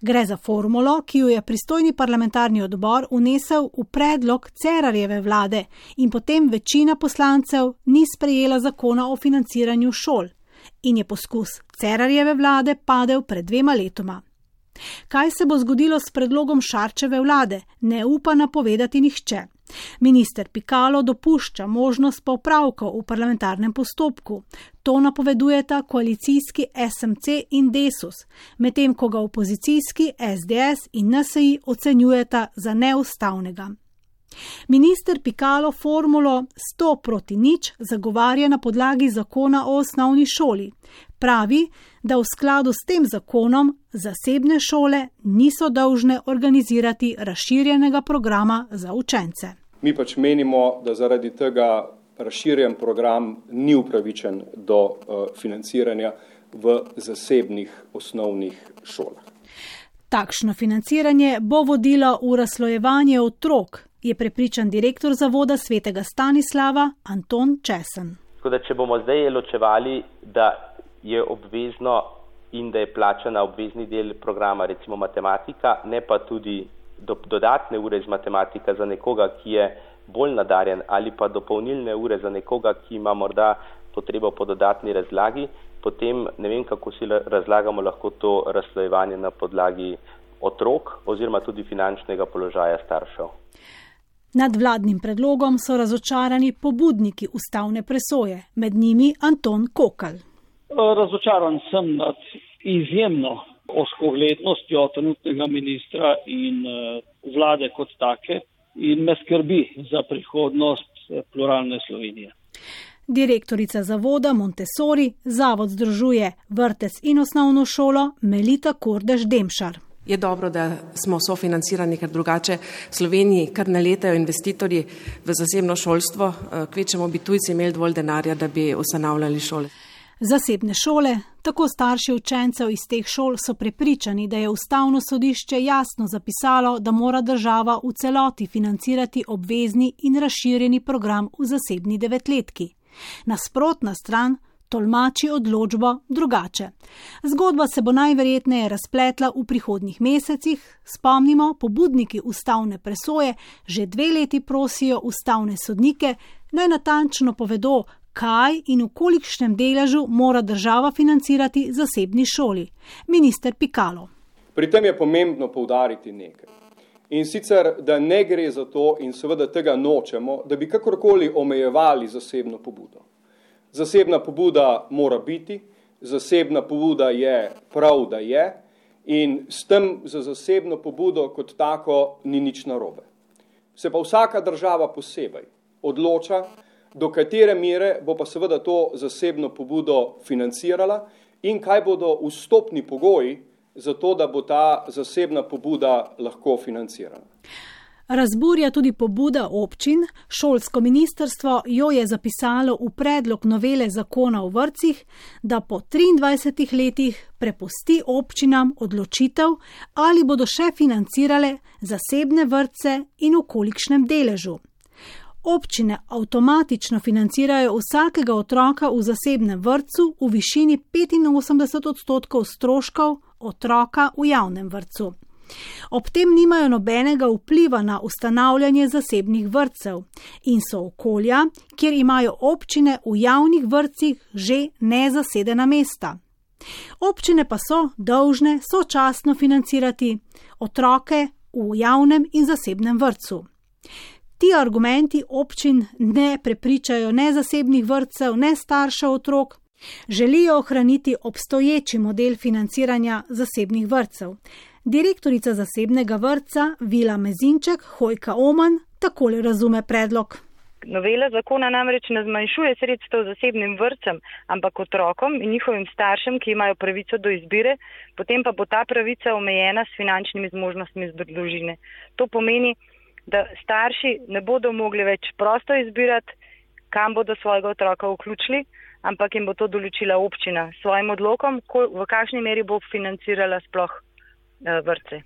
Gre za formulo, ki jo je pristojni parlamentarni odbor unesel v predlog Cerarjeve vlade in potem večina poslancev ni sprejela zakona o financiranju šol in je poskus Cerarjeve vlade padel pred dvema letoma. Kaj se bo zgodilo s predlogom Šarčeve vlade, ne upa napovedati nihče. Minister Pikalo dopušča možnost popravkov v parlamentarnem postopku. To napovedujeta koalicijski SMC in Desus, medtem ko ga opozicijski SDS in NSI ocenjujeta za neustavnega. Minister Pikalo formulo 100 proti nič zagovarja na podlagi zakona o osnovni šoli. Pravi, da v skladu s tem zakonom zasebne šole niso dolžne organizirati razširjenega programa za učence. Mi pač menimo, da zaradi tega razširjen program ni upravičen do uh, financiranja v zasebnih osnovnih šolah. Takšno financiranje bo vodilo v razslojevanje otrok, je prepričan direktor zavoda svetega Stanislava Anton Česen. Da, če bomo zdaj ločevali, da je obvezno in da je plačana obvezni del programa, recimo matematika, ne pa tudi do, dodatne ure iz matematika za nekoga, ki je bolj nadarjen ali pa dopolnilne ure za nekoga, ki ima morda potrebo po dodatni razlagi, potem ne vem, kako si razlagamo lahko to razslojevanje na podlagi otrok oziroma tudi finančnega položaja staršev. Nad vladnim predlogom so razočarani pobudniki ustavne presoje, med njimi Anton Kokal. Razočaran sem nad izjemno oskoglednostjo trenutnega ministra in eh, vlade kot take in me skrbi za prihodnost eh, pluralne Slovenije. Direktorica zavoda Montessori zavod združuje vrtec in osnovno šolo Melita Kordež Demšar. Je dobro, da smo sofinancirani, ker drugače v Sloveniji kar naletajo investitorji v zasebno šolstvo, eh, kvečemo bi tujci imeli dovolj denarja, da bi ustanavljali šole. Zasebne šole, tako starši učencev iz teh šol so prepričani, da je ustavno sodišče jasno zapisalo, da mora država v celoti financirati obvezni in razširjeni program v zasebni devetletki. Nasprotna stran tolmači odločbo drugače. Zgodba se bo najverjetneje razpletla v prihodnjih mesecih. Spomnimo, pobudniki ustavne presoje že dve leti prosijo ustavne sodnike, naj natančno povedo, kaj in v kolikšnem deležu mora država financirati zasebni šoli. Minister Pikalo. Pri tem je pomembno poudariti nekaj. In sicer, da ne gre za to, in seveda tega nočemo, da bi kakorkoli omejevali zasebno pobudo. Zasebna pobuda mora biti, zasebna pobuda je prav, da je, in s tem za zasebno pobudo kot tako ni nič narobe. Se pa vsaka država posebej odloča, do katere mere bo pa seveda to zasebno pobudo financirala in kaj bodo vstopni pogoji za to, da bo ta zasebna pobuda lahko financirana. Razburja tudi pobuda občin, šolsko ministrstvo jo je zapisalo v predlog novele zakona o vrcih, da po 23 letih prepusti občinam odločitev, ali bodo še financirale zasebne vrce in v kolikšnem deležu. Občine avtomatično financirajo vsakega otroka v zasebnem vrtu v višini 85 odstotkov stroškov otroka v javnem vrtu. Ob tem nimajo nobenega vpliva na ustanavljanje zasebnih vrtcev in so okolja, kjer imajo občine v javnih vrtcih že nezasedena mesta. Občine pa so dolžne sočasno financirati otroke v javnem in zasebnem vrtu. Ti argumenti občin ne prepričajo ne zasebnih vrtcev, ne staršev otrok, želijo ohraniti obstoječi model financiranja zasebnih vrtcev. Direktorica zasebnega vrtca Vila Mezinček Hojka Oman takole razume predlog. Novela zakona namreč ne zmanjšuje sredstev zasebnim vrtcem, ampak otrokom in njihovim staršem, ki imajo pravico do izbire, potem pa bo ta pravica omejena s finančnimi zmožnostmi družine. To pomeni, da starši ne bodo mogli več prosto izbirati, kam bodo svojega otroka vključili, ampak jim bo to določila občina s svojim odlokom, v kakšni meri bo financirala sploh vrtce.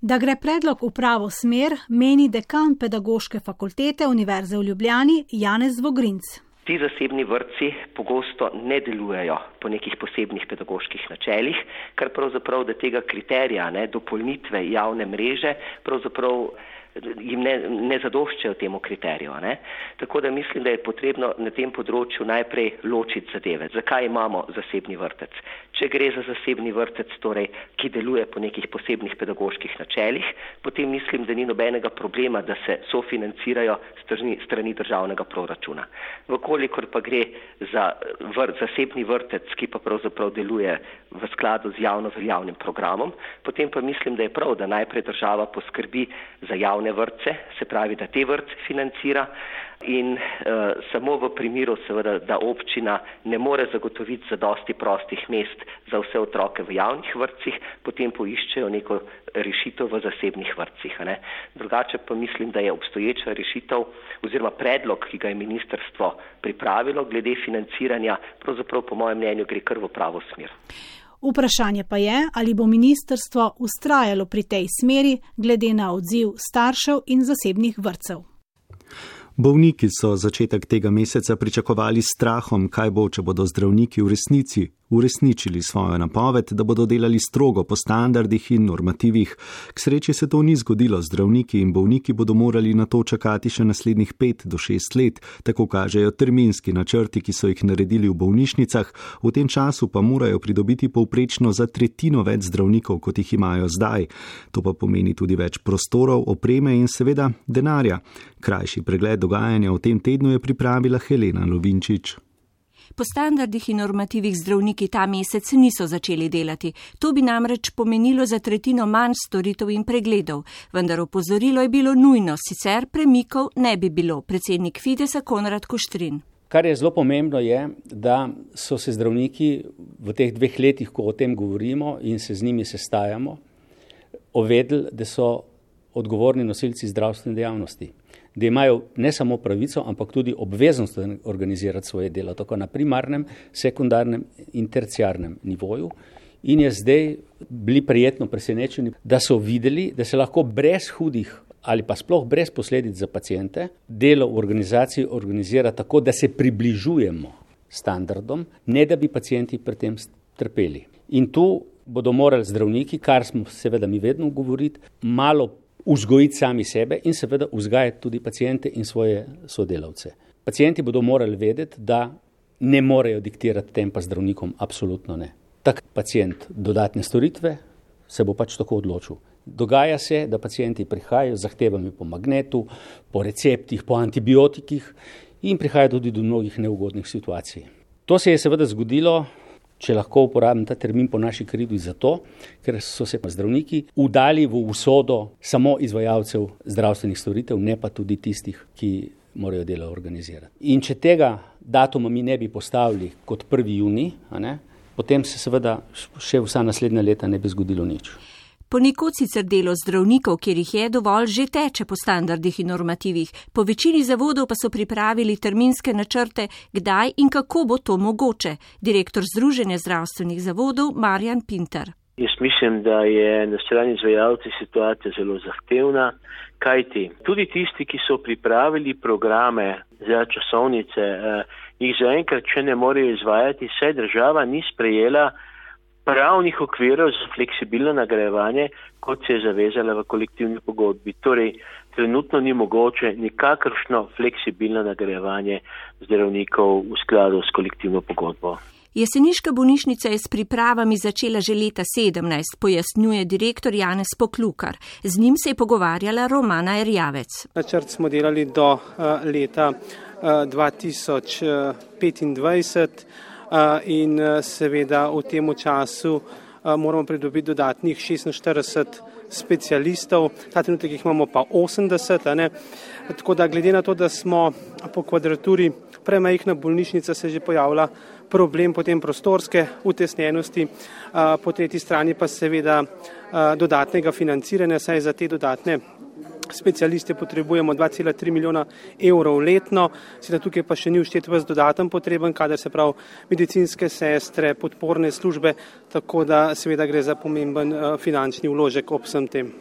Da gre predlog v pravo smer, meni dekan pedagoške fakultete Univerze v Ljubljani Janez Vogrinc. Ti zasebni vrtci pogosto ne delujejo po nekih posebnih pedagoških načelih, kar pravzaprav do tega kriterija, ne, dopolnitve javne mreže, pravzaprav jim ne, ne zadoščajo temu kriteriju. Ne? Tako da mislim, da je potrebno na tem področju najprej ločiti zadeve. Zakaj imamo zasebni vrtec? Če gre za zasebni vrtec, torej, ki deluje po nekih posebnih pedagoških načelih, potem mislim, da ni nobenega problema, da se sofinancirajo strani, strani državnega proračuna. Vkolikor pa gre za vrt, zasebni vrtec, ki pa pravzaprav deluje v skladu z javno veljavnim programom, potem pa mislim, da je prav, da najprej država poskrbi za javno javne vrtce, se pravi, da te vrtce financira in uh, samo v primeru, seveda, da občina ne more zagotoviti zadosti prostih mest za vse otroke v javnih vrtcih, potem poiščejo neko rešitev v zasebnih vrtcih. Ne. Drugače pa mislim, da je obstoječa rešitev oziroma predlog, ki ga je ministrstvo pripravilo glede financiranja, pravzaprav po mojem mnenju gre kar v pravo smer. Vprašanje pa je, ali bo ministrstvo ustrajalo pri tej smeri, glede na odziv staršev in zasebnih vrtcev. Bolniki so začetek tega meseca pričakovali strahom, kaj bo, če bodo zdravniki v resnici uresničili svojo napoved, da bodo delali strogo po standardih in normativih. K sreči se to ni zgodilo, zdravniki in bolniki bodo morali na to čakati še naslednjih pet do šest let, tako kažejo terminski načrti, ki so jih naredili v bolnišnicah, v tem času pa morajo pridobiti povprečno za tretjino več zdravnikov, kot jih imajo zdaj. To pa pomeni tudi več prostorov, opreme in seveda denarja. Krajši pregled dogajanja v tem tednu je pripravila Helena Lovinčič. Po standardih in normativih zdravniki ta mesec niso začeli delati. To bi namreč pomenilo za tretjino manj storitev in pregledov, vendar opozorilo je bilo nujno, sicer premikov ne bi bilo, predsednik Fidesa Konrad Koštrin. Kar je zelo pomembno, je, da so se zdravniki v teh dveh letih, ko o tem govorimo in se z njimi sestajamo, ovedli, da so odgovorni nosilci zdravstvene dejavnosti da imajo ne samo pravico, ampak tudi obveznost organizirati svoje delo, tako na primarnem, sekundarnem in terciarnem nivoju. In je zdaj bili prijetno presenečeni, da so videli, da se lahko brez hudih ali pa sploh brez posledic za pacijente delo v organizaciji organizira tako, da se približujemo standardom, ne da bi pacijenti pri tem trpeli. In tu bodo morali zdravniki, kar smo seveda mi vedno govoriti, malo vzgojiti sami sebe in seveda vzgajati tudi pacijente in svoje sodelavce. Pacijenti bodo morali vedeti, da ne morejo diktirati tempa zdravnikom, absolutno ne. Tak pacijent dodatne storitve se bo pač tako odločil. Dogaja se, da pacijenti prihajajo z zahtevami po magnetu, po receptih, po antibiotikih in prihaja tudi do mnogih neugodnih situacij. To se je seveda zgodilo če lahko uporabim ta termin po naši krivdi, zato, ker so se zdravniki udali v usodo samo izvajalcev zdravstvenih storitev, ne pa tudi tistih, ki morajo delo organizirati. In če tega datuma mi ne bi postavili kot 1. juni, potem se seveda še vsa naslednja leta ne bi zgodilo nič. Ponekod sicer delo zdravnikov, kjer jih je dovolj, že teče po standardih in normativih, po večini zavodov pa so pripravili terminske načrte, kdaj in kako bo to mogoče. Direktor Združenja zdravstvenih zavodov Marjan Pinter. Jaz mislim, da je na strani izvajalcev situacija zelo zahtevna, kajti tudi tisti, ki so pripravili programe za časovnice, eh, jih zaenkrat, če ne morejo izvajati, saj država ni sprejela pravnih okvirov za fleksibilno nagrajevanje, kot se je zavezala v kolektivni pogodbi. Torej, trenutno ni mogoče nikakršno fleksibilno nagrajevanje zdravnikov v skladu s kolektivno pogodbo. Jeseniška bolnišnica je s pripravami začela že leta 17, pojasnjuje direktor Janez Poklukar. Z njim se je pogovarjala Romana Erjavec. Načrt smo delali do uh, leta uh, 2025 uh, in seveda v tem času moramo pridobiti dodatnih 46 specialistov, ta trenutek jih imamo pa 80. Tako da glede na to, da smo po kvadraturi premajhna bolnišnica, se že pojavila problem potem prostorske utesnjenosti, po tretji strani pa seveda dodatnega financiranja, saj za te dodatne specialiste potrebujemo 2,3 milijona evrov letno, seveda tukaj pa še ni vštet vas dodaten potreben, kader se prav medicinske sestre, podporne službe, tako da seveda gre za pomemben finančni vložek ob vsem tem.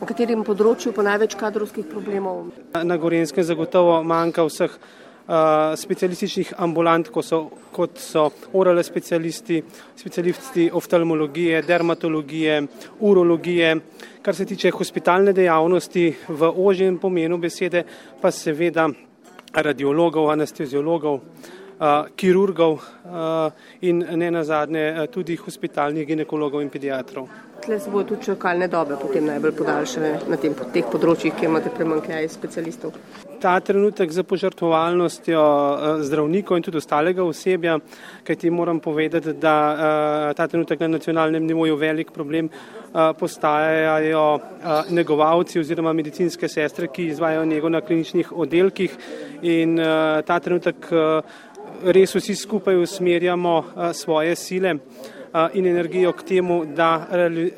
Na katerem področju pa največ kadrovskih problemov? Na Gorenskem zagotovo manjka vseh specialističnih ambulant, kot so, kot so orale specialisti, specialisti oftalmologije, dermatologije, urologije. Kar se tiče hospitalne dejavnosti v ožjem pomenu besede, pa seveda radiologov, anesteziologov, kirurgov in ne nazadnje tudi hospitalnih ginekologov in pediatrov. Tle se bodo tudi čakalne dobe potem najbolj podaljšane na tem, teh področjih, kjer imate premankljaj specialistov. Ta trenutek za požrtvovalnostjo zdravnikov in tudi ostalega osebja, kaj ti moram povedati, da ta trenutek na nacionalnem nivoju velik problem postajajo negovalci oziroma medicinske sestre, ki izvajajo nego na kliničnih oddelkih in ta trenutek res vsi skupaj usmerjamo svoje sile in energijo k temu, da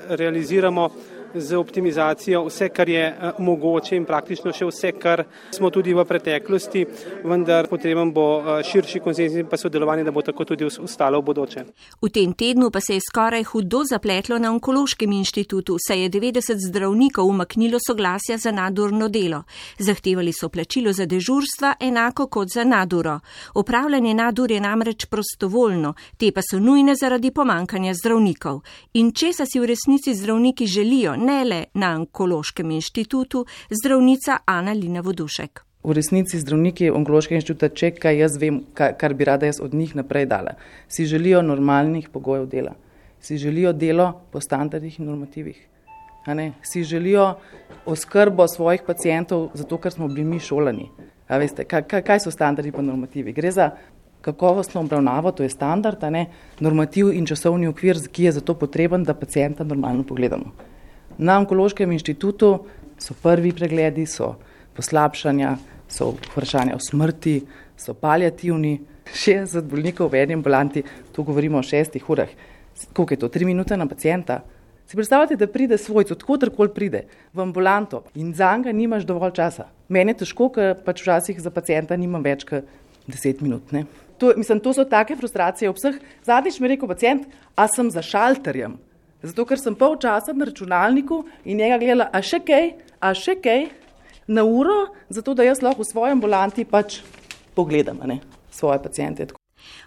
realiziramo z optimizacijo vse, kar je mogoče in praktično še vse, kar smo tudi v preteklosti, vendar potreben bo širši konsens in pa sodelovanje, da bo tako tudi ostalo v bodoče. V tem tednu pa se je skoraj hudo zapletlo na onkološkem inštitutu, saj je 90 zdravnikov umaknilo soglasja za nadurno delo. Zahtevali so plačilo za dežurstva enako kot za naduro. Upravljanje nadur je namreč prostovoljno, te pa so nujne zaradi pomankanja zdravnikov. In če sa si v resnici zdravniki želijo, ne le na onkološkem inštitutu, zdravnica Ana Lina Vodušek. V resnici zdravniki onkološkega inštituta čekajo, jaz vem, kar bi rada jaz od njih naprej dala. Si želijo normalnih pogojev dela, si želijo delo po standardih in normativih. Si želijo oskrbo svojih pacijentov, zato ker smo bili mi šolani. Veste, kaj, kaj so standardi in normativi? Gre za kakovostno obravnavo, to je standard, ne? normativ in časovni okvir, ki je zato potreben, da pacijenta normalno pogledamo. Na onkološkem inštitutu so prvi pregledi, so poslabšanja, so vprašanja o smrti, so palijativni, 60 bolnikov v eni ambulanti, tu govorimo o šestih urah. Koliko je to? Tri minute na pacijenta? Si predstavljate, da pride svojc, odkudkoli pride, v ambulanto in za njega nimaš dovolj časa. Meni je težko, ker pač včasih za pacijenta nimam več kot deset minut. Ne? To, mislim, to so take frustracije ob vseh. Zadnjič mi je rekel pacijent, a sem za šalterjem. Zato, ker sem pol časa na računalniku in njega gledala, a še kaj, a še kaj, na uro, zato da jaz lahko v svojem ambulanti pač pogledam ne, svoje pacijente.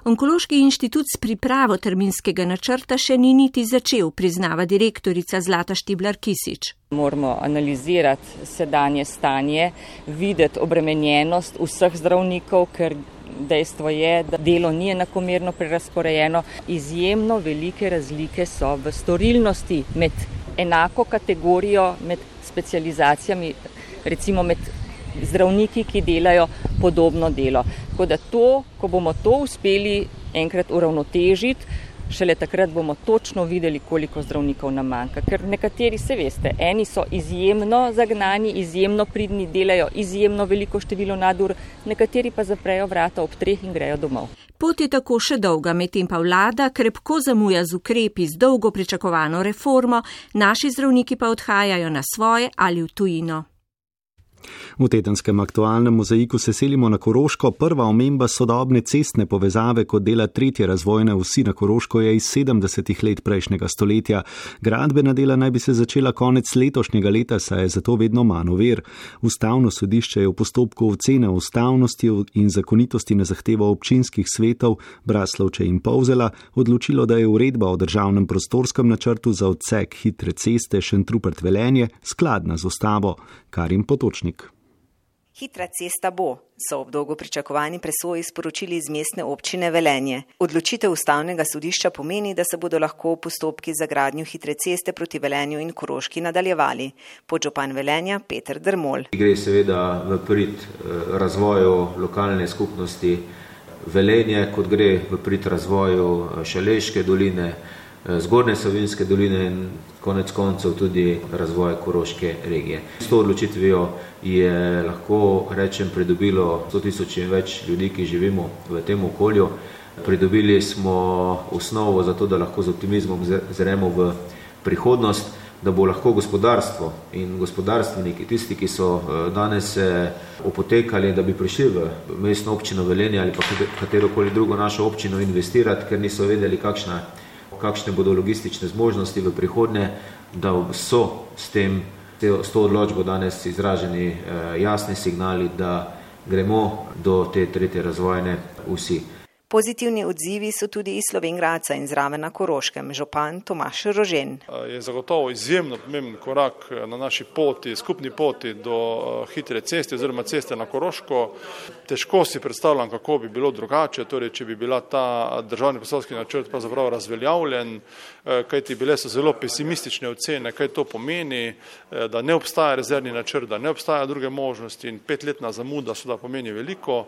Onkološki inštitut s pripravo terminskega načrta še ni niti začel, priznava direktorica Zlata Štiblar Kisič. Moramo analizirati sedanje stanje, videti obremenjenost vseh zdravnikov, ker dejstvo je, da delo ni enakomerno prerasporejeno. Izjemno velike razlike so v storilnosti med enako kategorijo, med specializacijami, recimo med zdravniki, ki delajo podobno delo. Tako da to, ko bomo to uspeli enkrat uravnotežiti, šele takrat bomo točno videli, koliko zdravnikov nam manjka. Ker nekateri se veste, eni so izjemno zagnani, izjemno pridni, delajo izjemno veliko število nadur, nekateri pa zaprejo vrata ob treh in grejo domov. Pot je tako še dolga, medtem pa vlada krepko zamuja z ukrepi z dolgo pričakovano reformo, naši zdravniki pa odhajajo na svoje ali v tujino. V tedenskem aktualnem mozaiku se selimo na Koroško. Prva omemba sodobne cestne povezave kot dela tretje razvojne vsi na Koroško je iz 70. let prejšnjega stoletja. Gradbena dela naj bi se začela konec letošnjega leta, saj je zato vedno manj ver. Ustavno sodišče je v postopku ocene ustavnosti in zakonitosti na zahtevo občinskih svetov Braslovče in Povzela odločilo, da je uredba o državnem prostorskem načrtu za odsek hitre ceste Šentrupert Velenje skladna z ustavo. Karim Potočnik. Hitra cesta bo, so ob dolgo pričakovani presoji sporočili iz mestne občine Velenje. Odločitev ustavnega sodišča pomeni, da se bodo lahko postopki za gradnjo hitre ceste proti Velenju in Koroški nadaljevali. Podžopan Velenja Peter Drmol. Gre seveda v prid eh, razvoju lokalne skupnosti Velenje, kot gre v prid razvoju eh, Šaleške doline, Zgornje Savinske doline in konec koncev tudi razvoja Koroške regije. S to odločitvijo je lahko, rečem, pridobilo 100 tisoč in več ljudi, ki živimo v tem okolju. Pridobili smo osnovo za to, da lahko z optimizmom zremo v prihodnost, da bo lahko gospodarstvo in gospodarstveniki, tisti, ki so eh, danes opotekali, da bi prišli v mestno občino Velenje ali pa katerokoli drugo našo občino investirati, ker niso vedeli, kakšna kakšne bodo logistične zmožnosti v prihodnje, da so s, tem, s to odločbo danes izraženi eh, jasni signali, da gremo do te tretje razvojne vsi. Pozitivni odzivi so tudi iz Slovengraca in zraven na Koroškem, župan Tomaš Rožen. Je zagotovo izjemno pomemben korak eh, na naši poti, skupni poti do eh, hitre ceste oziroma ceste na Koroško. Težko si predstavljam, kako bi bilo drugače, torej, če bi bila ta državni poslovski načrt pravzaprav razveljavljen, eh, kajti bile so zelo pesimistične ocene, kaj to pomeni, da ne obstaja rezervni načrt, da ne obstaja druge možnosti in petletna zamuda so da pomeni veliko,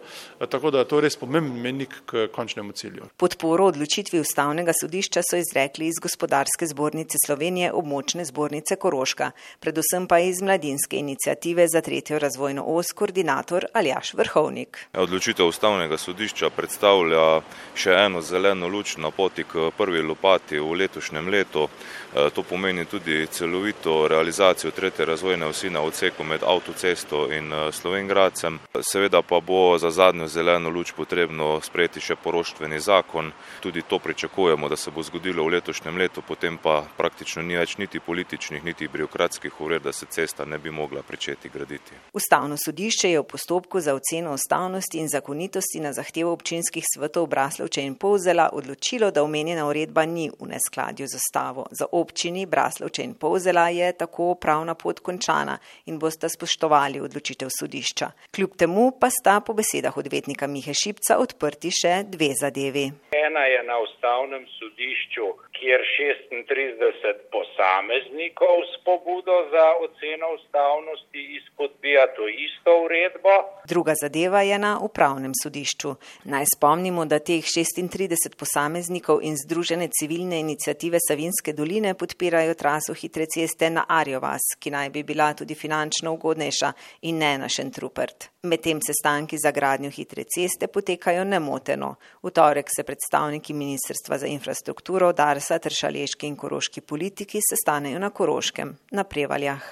tako da je to res pomemben menik k končnemu cilju. Podporo odločitvi ustavnega sodišča so izrekli iz gospodarske zbornice Slovenije, območne zbornice Koroška, predvsem pa iz mladinske inicijative za tretjo razvojno os, koordinator Aljaš Vrhovnik. Odločitev ustavnega sodišča predstavlja še eno zeleno luč na poti k prvi lopati v letošnjem letu. E, to pomeni tudi celovito realizacijo tretje razvojne osi na odseku med avtocesto in e, Slovengradcem. Seveda pa bo za zadnjo zeleno luč potrebno sprejeti še poroštveni zakon. Tudi to pričakujemo, da se bo zgodilo v letošnjem letu, potem pa praktično ni več niti političnih, niti birokratskih ured, da se cesta ne bi mogla pričeti graditi. Ustavno sodišče je v postopku za oceno ustavnosti in zakonitosti na zahtevo občinskih svetov Braslovče in Povzela odločilo, da omenjena uredba ni v neskladju z ustavo. Za občini Braslovče in Povzela je tako pravna pot končana in boste spoštovali odločitev sodišča. Kljub temu pa sta po besedah odvetnika Mihe Šipca odprti še dve zadevi. Ena je na ustavnem sodišču, kjer 36 posameznikov s pobudo za oceno ustavnosti izpodbija to isto uredbo. Druga zadeva je na upravnem sodišču. Naj spomnimo, da teh 36 posameznikov in Združene civilne inicijative Savinske doline podpirajo traso hitre ceste na Arjovas, ki naj bi bila tudi finančno ugodnejša in ne na Šentrupert. Medtem sestanki za gradnjo hitre ceste potekajo nemoteno. V torek se predstavniki Ministrstva za infrastrukturo, Darsa ter šaleški in koroški politiki sestanejo na Koroškem, na Prevaljah.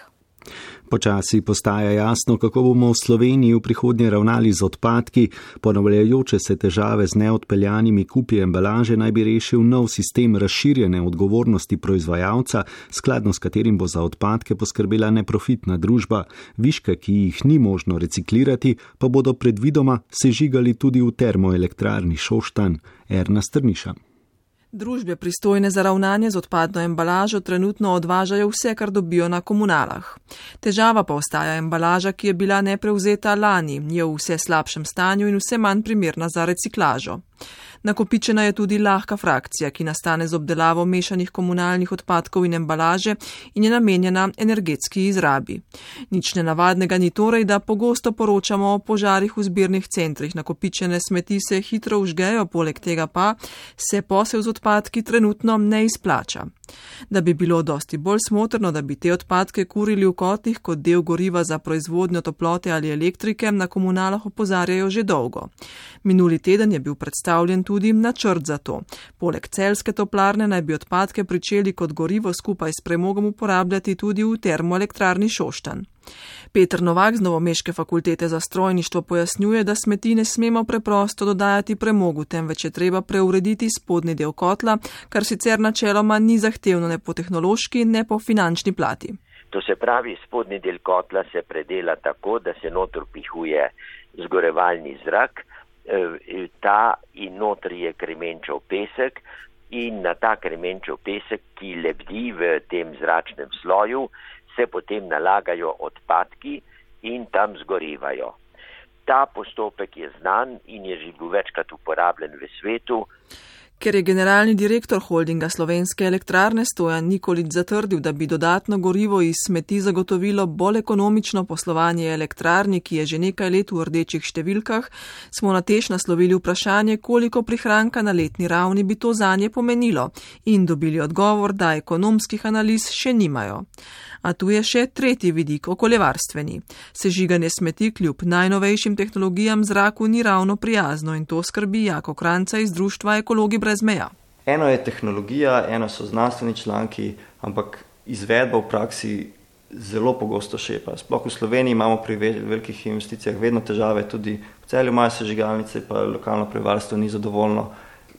Počasi postaja jasno, kako bomo v Sloveniji v prihodnje ravnali z odpadki. Ponavljajoče se težave z neodpeljanimi kupi embalaže naj bi rešil nov sistem razširjene odgovornosti proizvajalca, skladno s katerim bo za odpadke poskrbela neprofitna družba. Viške, ki jih ni možno reciklirati, pa bodo predvidoma sežigali tudi v termoelektrarni Šoštan. Erna Strniša. Družbe pristojne za ravnanje z odpadno embalažo trenutno odvažajo vse, kar dobijo na komunalah. Težava pa ostaja embalaža, ki je bila nepreuzeta lani, je v vse slabšem stanju in vse manj primerna za reciklažo. Nakopičena je tudi lahka frakcija, ki nastane z obdelavo mešanih komunalnih odpadkov in embalaže in je namenjena energetski izrabi. Nič nenavadnega ni torej, da pogosto poročamo o požarih v zbirnih centrih. Nakopičene smeti se hitro užgejo, poleg tega pa se posel z odpadki trenutno ne izplača. Da bi bilo dosti bolj smotrno, da bi te odpadke kurili v kotlih kot del goriva za proizvodnjo toplote ali elektrike, na komunalah opozarjajo že dolgo. Minuli teden je bil predstavljen tudi načrt za to. Poleg celske toplarne naj bi odpadke pričeli kot gorivo skupaj s premogom uporabljati tudi v termoelektrarni Šoštan. Petr Novak z Novomeške fakultete za strojništvo pojasnjuje, da smeti ne smemo preprosto dodajati premogu, temveč je treba preurediti spodnji del kotla, kar sicer načeloma ni zahtevno ne po tehnološki, ne po finančni plati. To se pravi, spodnji del kotla se predela tako, da se notr pihuje zgorevalni zrak, ta in notr je kremenčev pesek in na ta kremenčev pesek, ki lebdi v tem zračnem sloju, se potem nalagajo odpadki in tam zgorevajo. Ta postopek je znan in je že bil večkrat uporabljen v svetu. Ker je generalni direktor holdinga slovenske elektrarne Stojan Nikolič zatrdil, da bi dodatno gorivo iz smeti zagotovilo bolj ekonomično poslovanje elektrarni, ki je že nekaj let v rdečih številkah, smo na tež naslovili vprašanje, koliko prihranka na letni ravni bi to zanje pomenilo in dobili odgovor, da ekonomskih analiz še nimajo. A tu je še tretji vidik, okoljevarstveni. Sežiganje smeti kljub najnovejšim tehnologijam zraku ni ravno prijazno in to skrbi Jako Kranca iz Društva ekologi brez meja. Eno je tehnologija, eno so znanstveni članki, ampak izvedba v praksi zelo pogosto šepa. Sploh v Sloveniji imamo pri velikih investicijah vedno težave, tudi v celju imajo sežigalnice, pa lokalno prebivalstvo ni zadovoljno.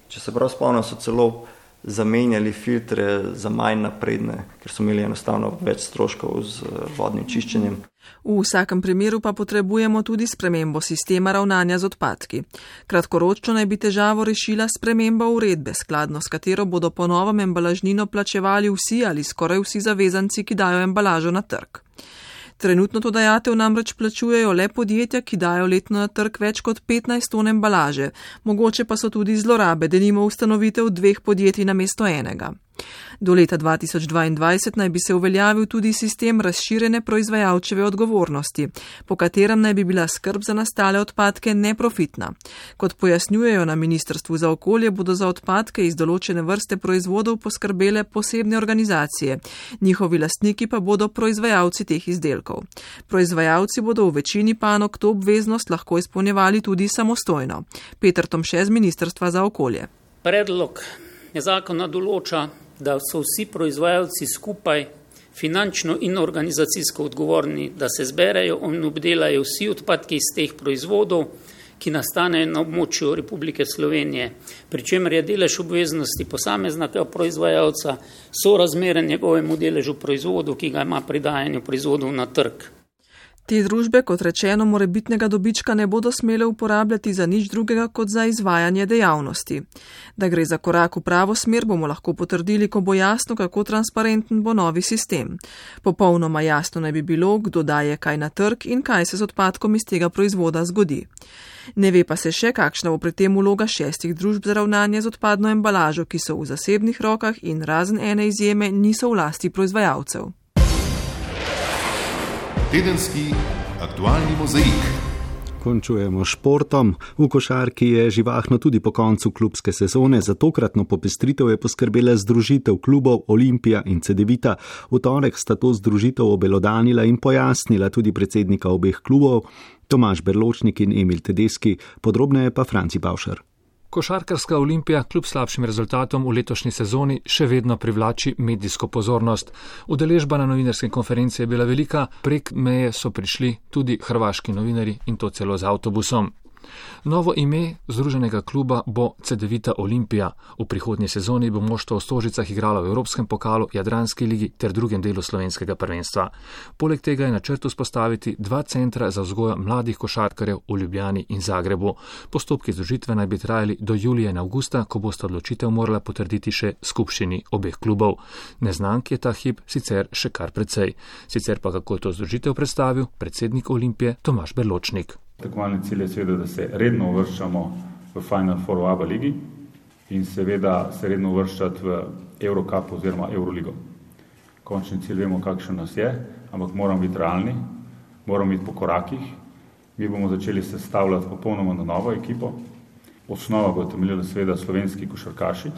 Če se prav spomnim, so celo zamenjali filtre za manj napredne, ker so imeli enostavno več stroškov z eh, vodnim čiščenjem. V vsakem primeru pa potrebujemo tudi spremembo sistema ravnanja z odpadki. Kratkoročno naj bi težavo rešila sprememba uredbe, skladno s katero bodo po novem embalažnino plačevali vsi ali skoraj vsi zavezanci, ki dajo embalažo na trg. Trenutno to dajatev namreč plačujejo le podjetja, ki dajo letno na trg več kot 15 ton embalaže, mogoče pa so tudi zlorabe, denimo ustanovitev dveh podjetij na mesto enega. Do leta 2022 naj bi se uveljavil tudi sistem razširjene proizvajalčeve odgovornosti, po katerem naj bi bila skrb za nastale odpadke neprofitna. Kot pojasnjujejo na Ministrstvu za okolje, bodo za odpadke iz določene vrste proizvodov poskrbele posebne organizacije, njihovi lastniki pa bodo proizvajalci teh izdelkov. Proizvajalci bodo v večini panok to obveznost lahko izpolnjevali tudi samostojno. Petr Tomše z Ministrstva za okolje. Predlog zakona določa, da so vsi proizvajalci skupaj finančno in organizacijsko odgovorni, da se zberejo in obdelajo vsi odpadki iz teh proizvodov, ki nastanejo na območju Republike Slovenije, pri čemer je delež obveznosti posameznega proizvajalca sorazmeren njegovemu deležu proizvodov, ki ga ima pri dajanju proizvodov na trg. Te družbe, kot rečeno, morebitnega dobička ne bodo smele uporabljati za nič drugega kot za izvajanje dejavnosti. Da gre za korak v pravo smer, bomo lahko potrdili, ko bo jasno, kako transparenten bo novi sistem. Popolnoma jasno naj bi bilo, kdo daje kaj na trg in kaj se z odpadkom iz tega proizvoda zgodi. Ne ve pa se še, kakšna bo pri tem vloga šestih družb za ravnanje z odpadno embalažo, ki so v zasebnih rokah in razen ene izjeme niso v lasti proizvajalcev tedenski aktualni mozaik. Končujemo športom. V košarki je živahno tudi po koncu klubske sezone. Za tokratno popestritev je poskrbela združitev klubov Olimpija in CD-vita. V torek sta to združitev obelodanila in pojasnila tudi predsednika obeh klubov, Tomaš Berločnik in Emil Tedeski, podrobneje pa Franci Baušar. Košarkarska olimpija kljub slabšim rezultatom v letošnji sezoni še vedno privlači medijsko pozornost. Udeležba na novinarske konference je bila velika, prek meje so prišli tudi hrvaški novinari in to celo z avtobusom. Novo ime združenega kluba bo CD-vita Olimpija. V prihodnji sezoni bo moštvo v Stožicah igralo v Evropskem pokalu, Jadranski ligi ter drugem delu slovenskega prvenstva. Poleg tega je načrt vzpostaviti dva centra za vzgojo mladih košarkarjev v Ljubljani in Zagrebu. Postopki združitve naj bi trajali do julija in avgusta, ko boste odločitev morala potrditi še skupščini obeh klubov. Neznank je ta hip sicer še kar precej. Sicer pa kako je to združitev predstavil predsednik Olimpije Tomaš Berločnik. Tekmovalni cilj je seveda, da se redno uvrščamo v Final Four v ABA ligi in seveda se redno uvrščati v Eurocup oziroma Euroligo. Končni cilj vemo, kakšen nas je, ampak moramo biti realni, moramo biti po korakih. Mi bomo začeli sestavljati popolnoma na novo ekipo. Osnova bo temeljila seveda slovenski košarkaši,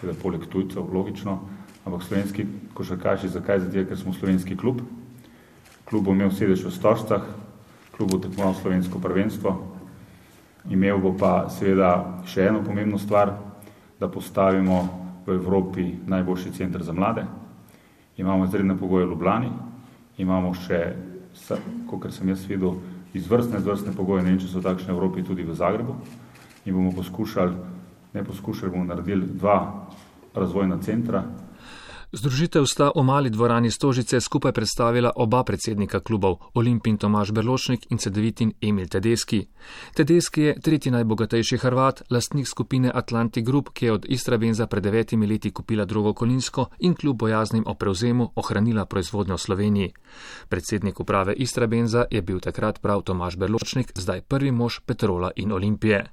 seveda poleg tujcev, logično, ampak slovenski košarkaši, zakaj? Zato, ker smo slovenski klub. Klub bo imel sedež v Stožcah, klubu tekmoval slovensko prvenstvo. Imel bo pa seveda še eno pomembno stvar, da postavimo v Evropi najboljši center za mlade. Imamo izredne pogoje v Ljubljani, imamo še, kot sem jaz videl, izvrstne, izvrstne pogoje, ne vem, če so takšne v Evropi tudi v Zagrebu. In bomo poskušali, ne poskušali, bomo naredili dva razvojna centra, Združitev sta v mali dvorani Stožice skupaj predstavila oba predsednika klubov, Olimpin Tomaš Berločnik in cedevitin Emil Tedeski. Tedeski je tretji najbogatejši Hrvat, lastnik skupine Atlantic Group, ki je od Istrabenza pred devetimi leti kupila drugo kolinsko in kljub bojaznim o prevzemu ohranila proizvodnjo v Sloveniji. Predsednik uprave Istrabenza je bil takrat prav Tomaš Berločnik, zdaj prvi mož Petrola in Olimpije.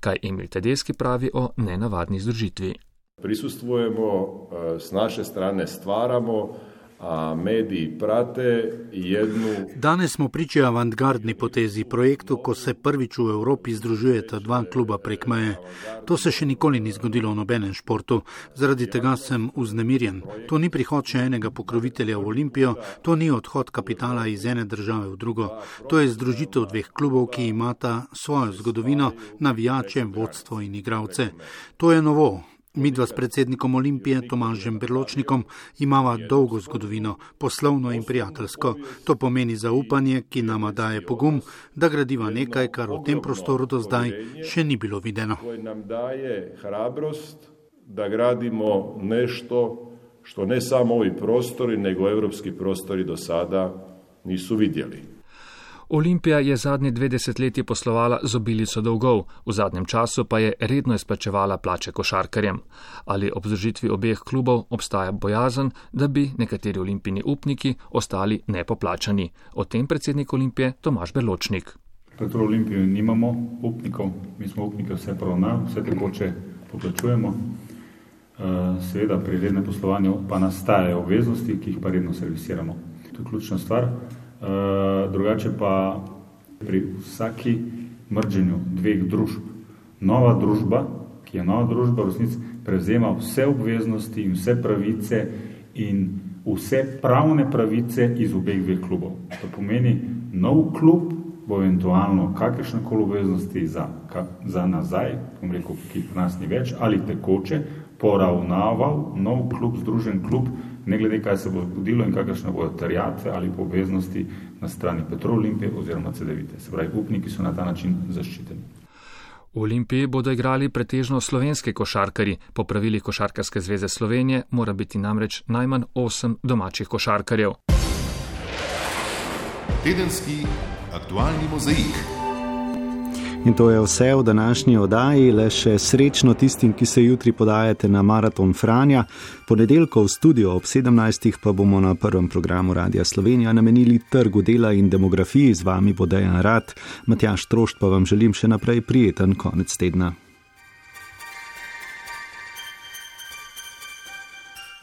Kaj Emil Tedeski pravi o nenavadni združitvi? Prisustvujemo, e, s naše strane stvaramo, a mediji prate jednu. Danes smo priča avantgardni potezi projektu, ko se prvič v Evropi združujeta dva kluba prek meje. To se še nikoli ni zgodilo v nobenem športu, zaradi tega sem uznemirjen. To ni prihod še enega pokrovitelja v Olimpijo, to ni odhod kapitala iz ene države v drugo. To je združitev dveh klubov, ki imata svojo zgodovino, navijače, vodstvo in igravce. To je novo. Midva s predsednikom Olimpije Tomažem Berločnikom imava dolgo zgodovino, poslovno in prijateljsko. To pomeni zaupanje, ki nama daje pogum, da gradiva nekaj, kar v tem prostoru do zdaj še ni bilo videno. Nam daje hrabrost, da gradimo nešto, što ne samo ovi prostori, nego evropski prostori do sada nisu vidjeli. Olimpija je zadnje dve desetletji poslovala z obilico dolgov, v zadnjem času pa je redno izplačevala plače košarkarjem. Ali ob združitvi obeh klubov obstaja bojazen, da bi nekateri olimpijni upniki ostali nepoplačani? O tem predsednik Olimpije Tomaš Berločnik. Pred Olimpijo nimamo upnikov, mi smo upniki vse poravnajo, vse tekoče poplačujemo. Eh, seveda pri rednem poslovanju pa nastajajo obveznosti, ki jih pa redno servisiramo. To je ključna stvar. Eh, drugače pa pri vsaki mrženju dveh družb, nova družba, ki je nova družba, v resnici prevzema vse obveznosti in vse pravice in vse pravne pravice iz obeh dveh klubov. To pomeni, nov klub bo eventualno kakršne koli obveznosti za, za nazaj, bom rekel, ki pri nas ni več, ali tekoče, poravnaval nov klub, združen klub, ne glede kaj se bo zgodilo in kakršne bodo terjatve ali poveznosti na strani Petrol Olimpije oziroma CDVite. Se pravi, upniki so na ta način zaščiteni. V Olimpiji bodo igrali pretežno slovenski košarkari. Po pravilih Košarkarske zveze Slovenije mora biti namreč najmanj osem domačih košarkarjev. Tedenski aktualni mozaik. In to je vse v današnji oddaji, le še srečno tistim, ki se jutri podajate na maraton Franja. Ponedeljko v studio ob 17. pa bomo na prvem programu Radia Slovenija namenili trgu dela in demografiji. Z vami bo Dejan Rad, Matjaš Trošt pa vam želim še naprej prijeten konec tedna.